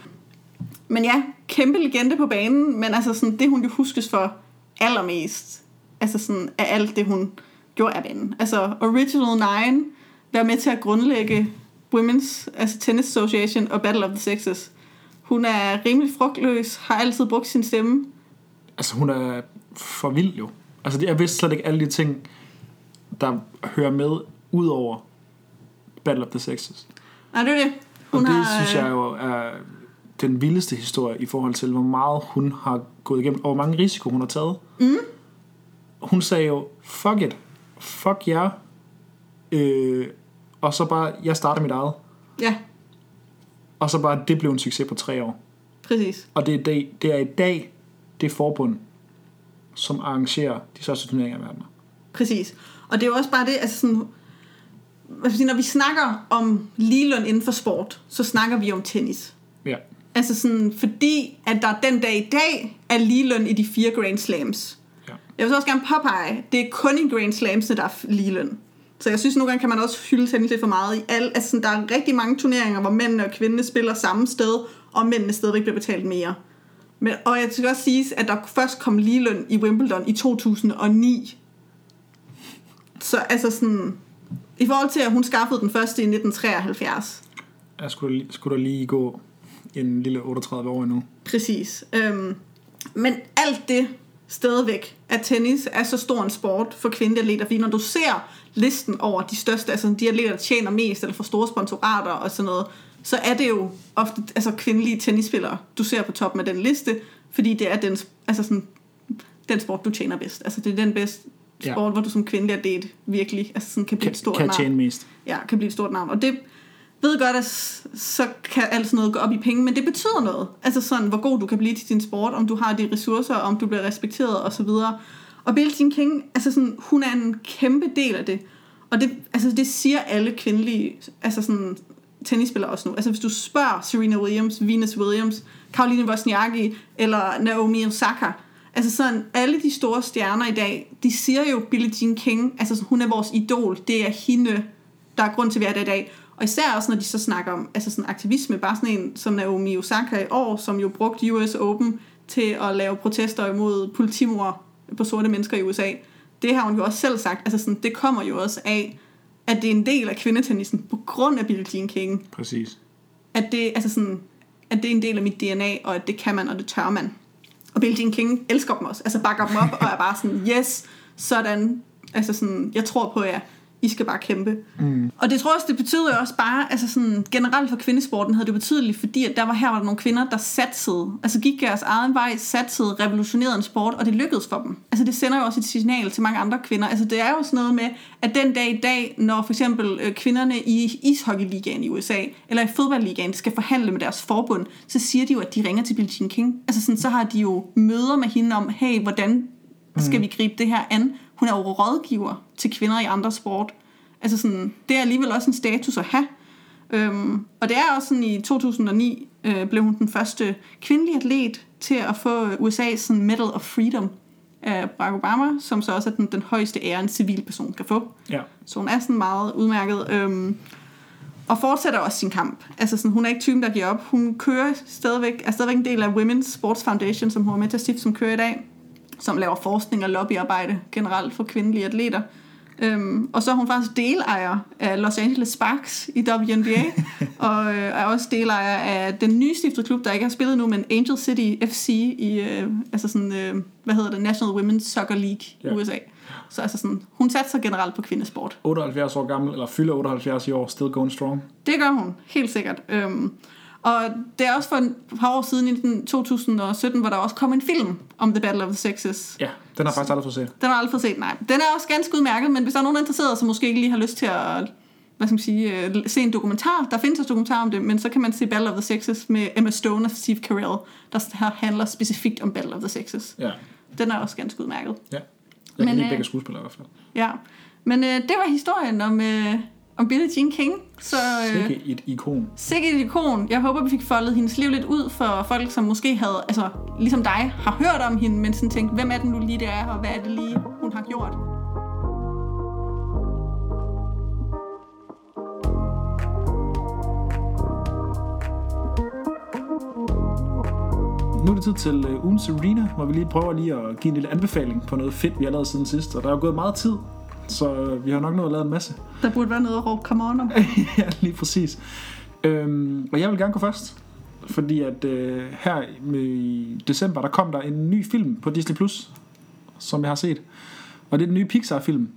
Men ja, kæmpe legende på banen, men altså sådan, det hun jo huskes for allermest, altså sådan af alt det hun gjorde af banen. Altså Original Nine, være med til at grundlægge Women's altså Tennis Association og Battle of the Sexes. Hun er rimelig frugtløs, har altid brugt sin stemme. Altså hun er for vild jo. Altså det- jeg vidste slet ikke alle de ting, der hører med ud over Battle of the Sexes. Nej, det er det. Og Hun det har, synes jeg jo er den vildeste historie i forhold til, hvor meget hun har gået igennem, og hvor mange risiko hun har taget. Mm. Hun sagde jo, fuck it, fuck jer, øh, og så bare, jeg starter mit eget. Ja, Og så bare, det blev en succes på tre år. præcis. Og det er, det, det er i dag det forbund, som arrangerer de største turneringer i verden. Præcis. Og det er jo også bare det, altså sådan, når vi snakker om ligeløn inden for sport, så snakker vi om tennis. Ja. Altså sådan, fordi at der den dag i dag er ligeløn i de fire Grand Slams. Ja. Jeg vil så også gerne påpege, det er kun i Grand Slams, der er ligeløn. Så jeg synes, nogle gange kan man også hylde tennis lidt for meget. I al, altså sådan, der er rigtig mange turneringer, hvor mændene og kvinderne spiller samme sted, og mændene stadigvæk bliver betalt mere. Men, og jeg skal også sige, at der først kom ligeløn i Wimbledon i 2009. Så altså sådan, i forhold til, at hun skaffede den første i 1973, Jeg skulle, skulle der lige gå en lille 38 år endnu. Præcis. Øhm, men alt det stadigvæk, at tennis er så stor en sport for kvindelige atleter, fordi når du ser listen over de største, altså de atleter, der tjener mest, eller får store sponsorater og sådan noget, så er det jo ofte altså kvindelige tennisspillere, du ser på toppen af den liste, fordi det er den, altså sådan, den sport, du tjener bedst. Altså det er den bedste Ja. sport, hvor du som kvindelig atlet virkelig altså sådan kan blive Kan, et stort kan navn tjene mest. ja, kan blive et stort navn. Og det ved godt, at så kan alt sådan noget gå op i penge, men det betyder noget. Altså sådan, hvor god du kan blive til din sport, om du har de ressourcer, om du bliver respekteret osv. Og Billie Jean King, altså sådan, hun er en kæmpe del af det. Og det, altså det siger alle kvindelige altså sådan, tennisspillere også nu. Altså hvis du spørger Serena Williams, Venus Williams, Caroline Wozniacki eller Naomi Osaka, altså sådan, alle de store stjerner i dag, de siger jo Billie Jean King, altså sådan, hun er vores idol, det er hende, der er grund til, at vi er der i dag. Og især også, når de så snakker om altså sådan aktivisme, bare sådan en som Naomi Osaka i år, som jo brugte US Open til at lave protester imod politimord på sorte mennesker i USA. Det har hun jo også selv sagt. Altså sådan, det kommer jo også af, at det er en del af kvindetennisen på grund af Billie Jean King. Præcis. At det, altså sådan, at det er en del af mit DNA, og at det kan man, og det tør man. Og Billie Jean King elsker dem også. Altså bakker dem op, og er bare sådan, yes, sådan. Altså sådan, jeg tror på jer. I skal bare kæmpe. Mm. Og det tror jeg også, det betyder jo også bare, altså sådan, generelt for kvindesporten havde det betydeligt, fordi at der var her var der nogle kvinder, der satsede, altså gik deres egen vej, satsede, revolutionerede en sport, og det lykkedes for dem. Altså det sender jo også et signal til mange andre kvinder. Altså det er jo sådan noget med, at den dag i dag, når for eksempel øh, kvinderne i ishockeyligaen i USA, eller i fodboldligaen, skal forhandle med deres forbund, så siger de jo, at de ringer til Billie Jean King. Altså sådan, så har de jo møder med hende om, hey, hvordan skal vi gribe det her an? Hun er jo rådgiver til kvinder i andre sport. Altså sådan, det er alligevel også en status at have. Øhm, og det er også sådan, i 2009 øh, blev hun den første kvindelige atlet til at få USA's sådan Medal of Freedom af Barack Obama, som så også er den, den højeste ære, en civilperson kan få. Ja. Så hun er sådan meget udmærket. Øhm, og fortsætter også sin kamp. Altså sådan, hun er ikke typen, der giver op. Hun kører stadigvæk, er stadigvæk en del af Women's Sports Foundation, som hun er med til at stifte, som kører i dag. Som laver forskning og lobbyarbejde generelt for kvindelige atleter. Øhm, og så er hun faktisk delejer af Los Angeles Sparks i WNBA, og øh, er også delejer af den nye stiftede klub, der ikke har spillet nu, men Angel City FC i, øh, altså sådan, øh, hvad hedder det, National Women's Soccer League i Ja. USA. Så altså sådan, hun satser generelt på kvindesport. 78 år gammel, eller fylder 78 i år, still going strong. Det gør hun, helt sikkert. Øhm, Og det er også for et par år siden, i den 2017, hvor der også kom en film om The Battle of the Sexes. Ja, den har faktisk aldrig fået set. Den har aldrig fået set, nej. Den er også ganske udmærket, men hvis der er nogen, der er interesseret, som måske ikke lige har lyst til at hvad skal man sige, øh, se en dokumentar. Der findes også dokumentar om det, men så kan man se Battle of the Sexes med Emma Stone og Steve Carell, der handler specifikt om Battle of the Sexes. Ja, Den er også ganske udmærket. ja. Jeg kan Men, lide øh, begge skuespillere i hvert fald. Ja. Men øh, det var historien om, øh, om Billie Jean King. Så øh, Sikke et ikon. sikkert et ikon. Jeg håber, vi fik foldet hendes liv lidt ud for folk, som måske havde, altså ligesom dig, har hørt om hende, men sådan tænkt, hvem er det nu lige, det er, og hvad er det lige, hun har gjort? Nu er det tid til uh, ugen Serena, hvor vi lige prøver lige at give en lille anbefaling på noget fedt, vi har lavet siden sidst. Og der er jo gået meget tid, så vi har nok nået at lave en masse. Der burde være noget at råbe come on om. ja, lige præcis. Øhm, og jeg vil gerne gå først, fordi at øh, her i december, der kom der en ny film på Disney+, Plus, som jeg har set. Og det er den nye Pixar-film,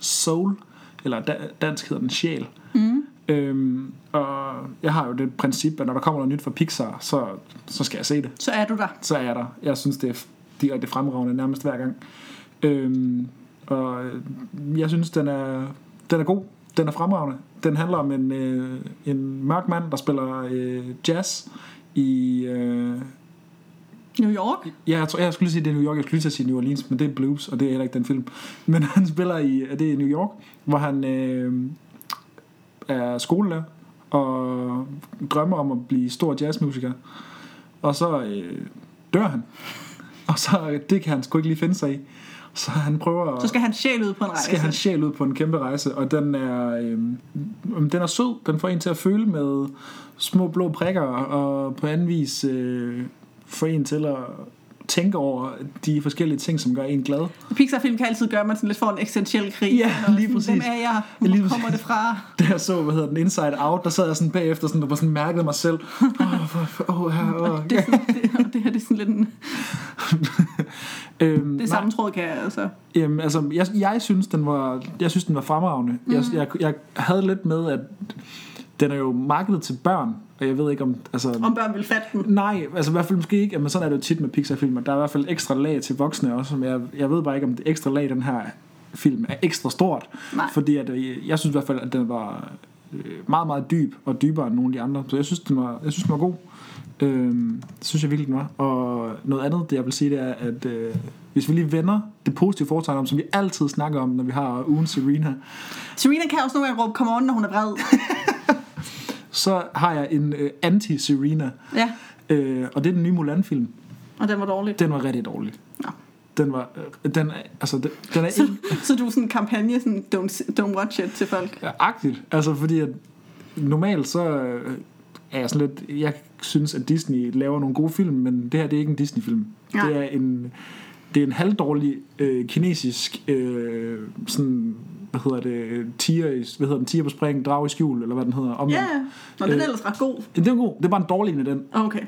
Soul, eller da- dansk hedder den Sjæl. Mm. Øhm, og jeg har jo det princip, at når der kommer noget nyt fra Pixar, så, så skal jeg se det. Så er du der. Så er jeg der. Jeg synes, det er direkte fremragende nærmest hver gang. Øhm, og øh, jeg synes, den er, den er god. Den er fremragende. Den handler om en, øh, en mørk mand, der spiller øh, jazz i... Øh, New York? ja, jeg, tror, jeg skulle lige sige, det er New York. Jeg skulle lige sige New Orleans, men det er blues, og det er heller ikke den film. Men han spiller i er det er New York, hvor han øh, er skolelærer og drømmer om at blive stor jazzmusiker. Og så øh, dør han. Og så det kan han sgu ikke lige finde sig i. Så han prøver at Så skal han sjæl ud på en rejse. skal han sjæl ud på en kæmpe rejse, og den er, øhm, den er sød. Den får en til at føle med små blå prikker, og på anden vis øh, får en til at tænke over de forskellige ting, som gør en glad. Pixar-film kan altid gøre, at man sådan lidt får en eksistentiel krig. Ja, lige præcis. Hvem er jeg? Hvor Lige kommer præcis. det fra? Da jeg så, hvad hedder den, Inside Out, der sad jeg sådan bagefter sådan, og bare sådan mærkede mig selv. Åh, oh, oh, oh, oh. Det, sådan, det, det her det er sådan lidt en, øhm, det samme tråd, kan jeg altså. Jamen, altså, jeg, jeg synes, den var, jeg synes, den var fremragende. Mm. Jeg, jeg, jeg havde lidt med, at den er jo markedet til børn, og jeg ved ikke om... Altså, Om børn vil fatte den. Nej, altså i hvert fald måske ikke, men sådan er det jo tit med Pixar-filmer. Der er i hvert fald ekstra lag til voksne også, men jeg, jeg ved bare ikke, om det ekstra lag i den her film er ekstra stort. Nej. Fordi at, øh, jeg synes i hvert fald, at den var øh, meget, meget dyb og dybere end nogle af de andre. Så jeg synes, den var, jeg synes, den var god. Det synes jeg virkelig, den var. Og noget andet, det jeg vil sige, det er, at øh, hvis vi lige vender det positive foretegn om, som vi altid snakker om, når vi har ugen Serena, Serena kan også nogle gange råbe come on, når hun er vred. så har jeg en øh, anti-Serena. Ja, Øh, og det er den nye Mulan-film. og den var dårlig. Den var rigtig dårlig. Nå. Den var, øh, den, altså, den, den er Så, ikke så du er sådan en kampagne, sådan, don't, don't watch it til folk. ja, agtigt. Altså, fordi at normalt så øh, er jeg sådan lidt, jeg synes, at Disney laver nogle gode film, men det her, det er ikke en Disney-film. Nej. Det er en, det er en halvdårlig øh, kinesisk, øh, sådan, hvad hedder det, tiger, i- hvad hedder den, tiger på spring, drag i skjul, eller hvad den hedder. Omvendt. Ja, Nå, den er Øh. ellers ret god. Det er god. Det er bare en dårlig en af den. Okay,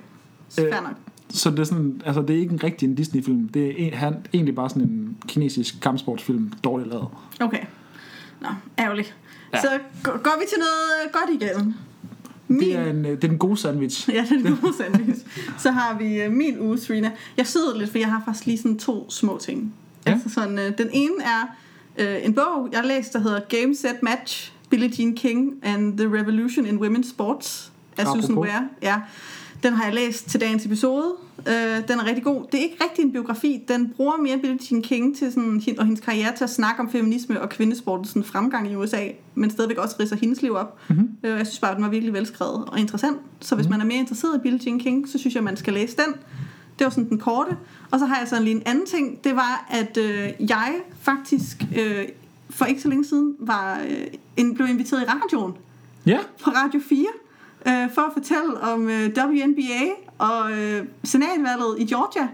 så Øh, fair nok. Så det er sådan, altså det er ikke en rigtig en Disney-film. Det er en, han, egentlig bare sådan en kinesisk kampsportsfilm, dårligt lavet. Okay. Nå, ærgerligt. Ja. Ja. Så går går vi til noget øh, godt igen. Det er, en, øh, det er en god sandwich. Ja, det er en god sandwich. Så har vi øh, min uge, Serena. Jeg sidder lidt, for jeg har faktisk lige sådan to små ting. Ja. Altså sådan, øh, den ene er øh, en bog, jeg har læst, der hedder Game Set Match, Billie Jean King and the Revolution in Women's Sports af Apropos. Susan Ware. Ja. Den har jeg læst til dagens episode. Øh, den er rigtig god. Det er ikke rigtig en biografi. Den bruger mere Billie Jean King til sådan, og hendes karriere til at snakke om feminisme og kvindesportens sådan, fremgang i USA, men stadigvæk også ridser hendes liv op. Mm-hmm. Øh, jeg synes bare, at den var virkelig velskrevet og interessant. Så hvis man er mere interesseret i Billie Jean King, så synes jeg, man skal læse den. Det var sådan den korte. Og så har jeg sådan lige en anden ting. Det var, at øh, jeg faktisk øh, for ikke så længe siden var, øh, blev inviteret i radioen Ja. på Radio 4 øh, for at fortælle om øh, WNBA og øh, senatvalget i Georgia.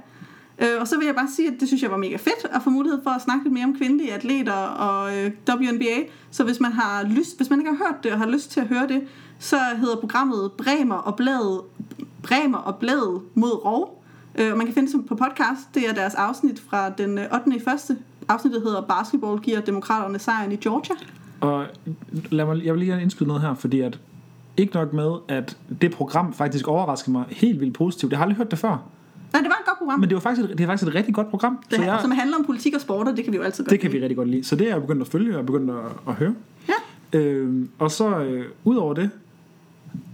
Øh, og så vil jeg bare sige, at det synes jeg var mega fedt at få mulighed for at snakke lidt mere om kvindelige atleter og øh, WNBA. Så hvis man har lyst, hvis man ikke har hørt det og har lyst til at høre det, så hedder programmet Bremer og Bladet, Bremer og Bladet mod Rov. Øh, og man kan finde det på podcast. Det er deres afsnit fra den øh, 8. i første. Afsnittet hedder Basketball giver demokraterne sejren i Georgia. Og lad mig, jeg vil lige indskyde noget her, fordi at ikke nok med, at det program faktisk overraskede mig helt vildt positivt. Jeg har aldrig hørt det før. Nej, det var et godt program. Men det, var faktisk, et- det er faktisk et rigtig godt program. det, så jeg, som handler om politik og sport, og det kan vi jo altid godt det kan lide. vi rigtig godt lide. Så det er jeg begyndt at følge, og jeg begyndt at, at høre. Ja. Øh, og så øh, ud over det,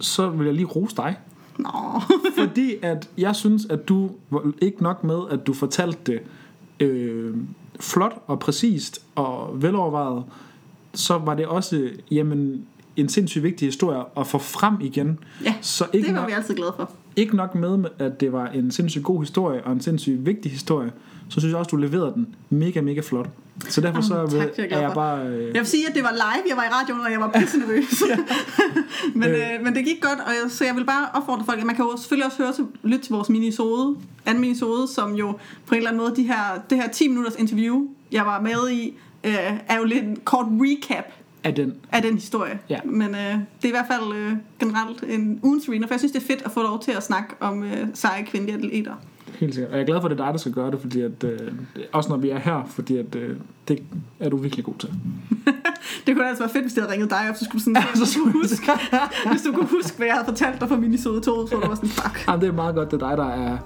så vil jeg lige rose dig. Nå, Fordi at jeg synes, at du var ikke nok med, at du fortalte det øh, flot og præcist og velovervejet, så var det også jamen, en sindssygt vigtig historie at få frem igen. Ja, så ikke det var nok, vi altid glade for. ikke nok med, at det var en sindssygt god historie og en sindssygt vigtig historie, så synes jeg også, du leverede den mega, mega flot. Så derfor så Jamen, vil, tak, er jeg er jeg bare... Øh, Jeg vil sige, at det var live, jeg var i radioen, og jeg var pisse nervøs. men, øh, men det gik godt, og jeg, så jeg vil bare opfordre folk, at man kan jo selvfølgelig også høre til, lytte til vores minisode, anden minisode, som jo på en eller anden måde, de her, det her 10 minutters interview, jeg var med i, øh, er jo lidt en kort recap af den. af den historie. Ja. Men øh, det er i hvert fald øh, generelt en ugens winner, for jeg synes, det er fedt at få lov til at snakke om øh, seje kvindelige atleter. Helt sikkert. Og jeg er glad for, at det er dig, der skal gøre det, fordi at, øh, også når vi er her, fordi at, øh, det er du virkelig god til. Det kunne altså være fedt, hvis det havde ringet dig op, så skulle du sådan, Ja, så skulle huske, hvis du kunne huske, hvad jeg havde fortalt dig fra minisode 2, så var du var sådan, fuck. Jamen, det er meget godt, det er dig, der er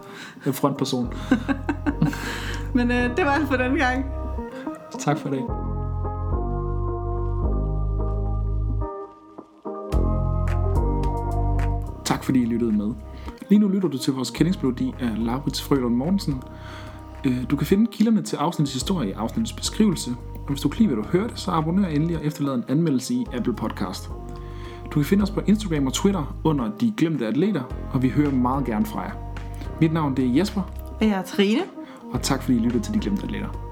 er frontperson. Men øh, det var alt for den gang. Tak for det. Tak fordi I lyttede med. Lige nu lytter du til vores kendingsmelodi af Laurits Frølund Mortensen. Øh, Du kan finde kilderne til afsnittets historie i afsnittets beskrivelse. Og hvis du kan lide, hvad du hørte, så abonner endelig og efterlad en anmeldelse i Apple Podcast. Du kan finde os på Instagram og Twitter under De Glemte Atleter, og vi hører meget gerne fra jer. Mit navn det er Jesper, Jeg er Trine. og tak fordi I lyttede til De Glemte Atleter.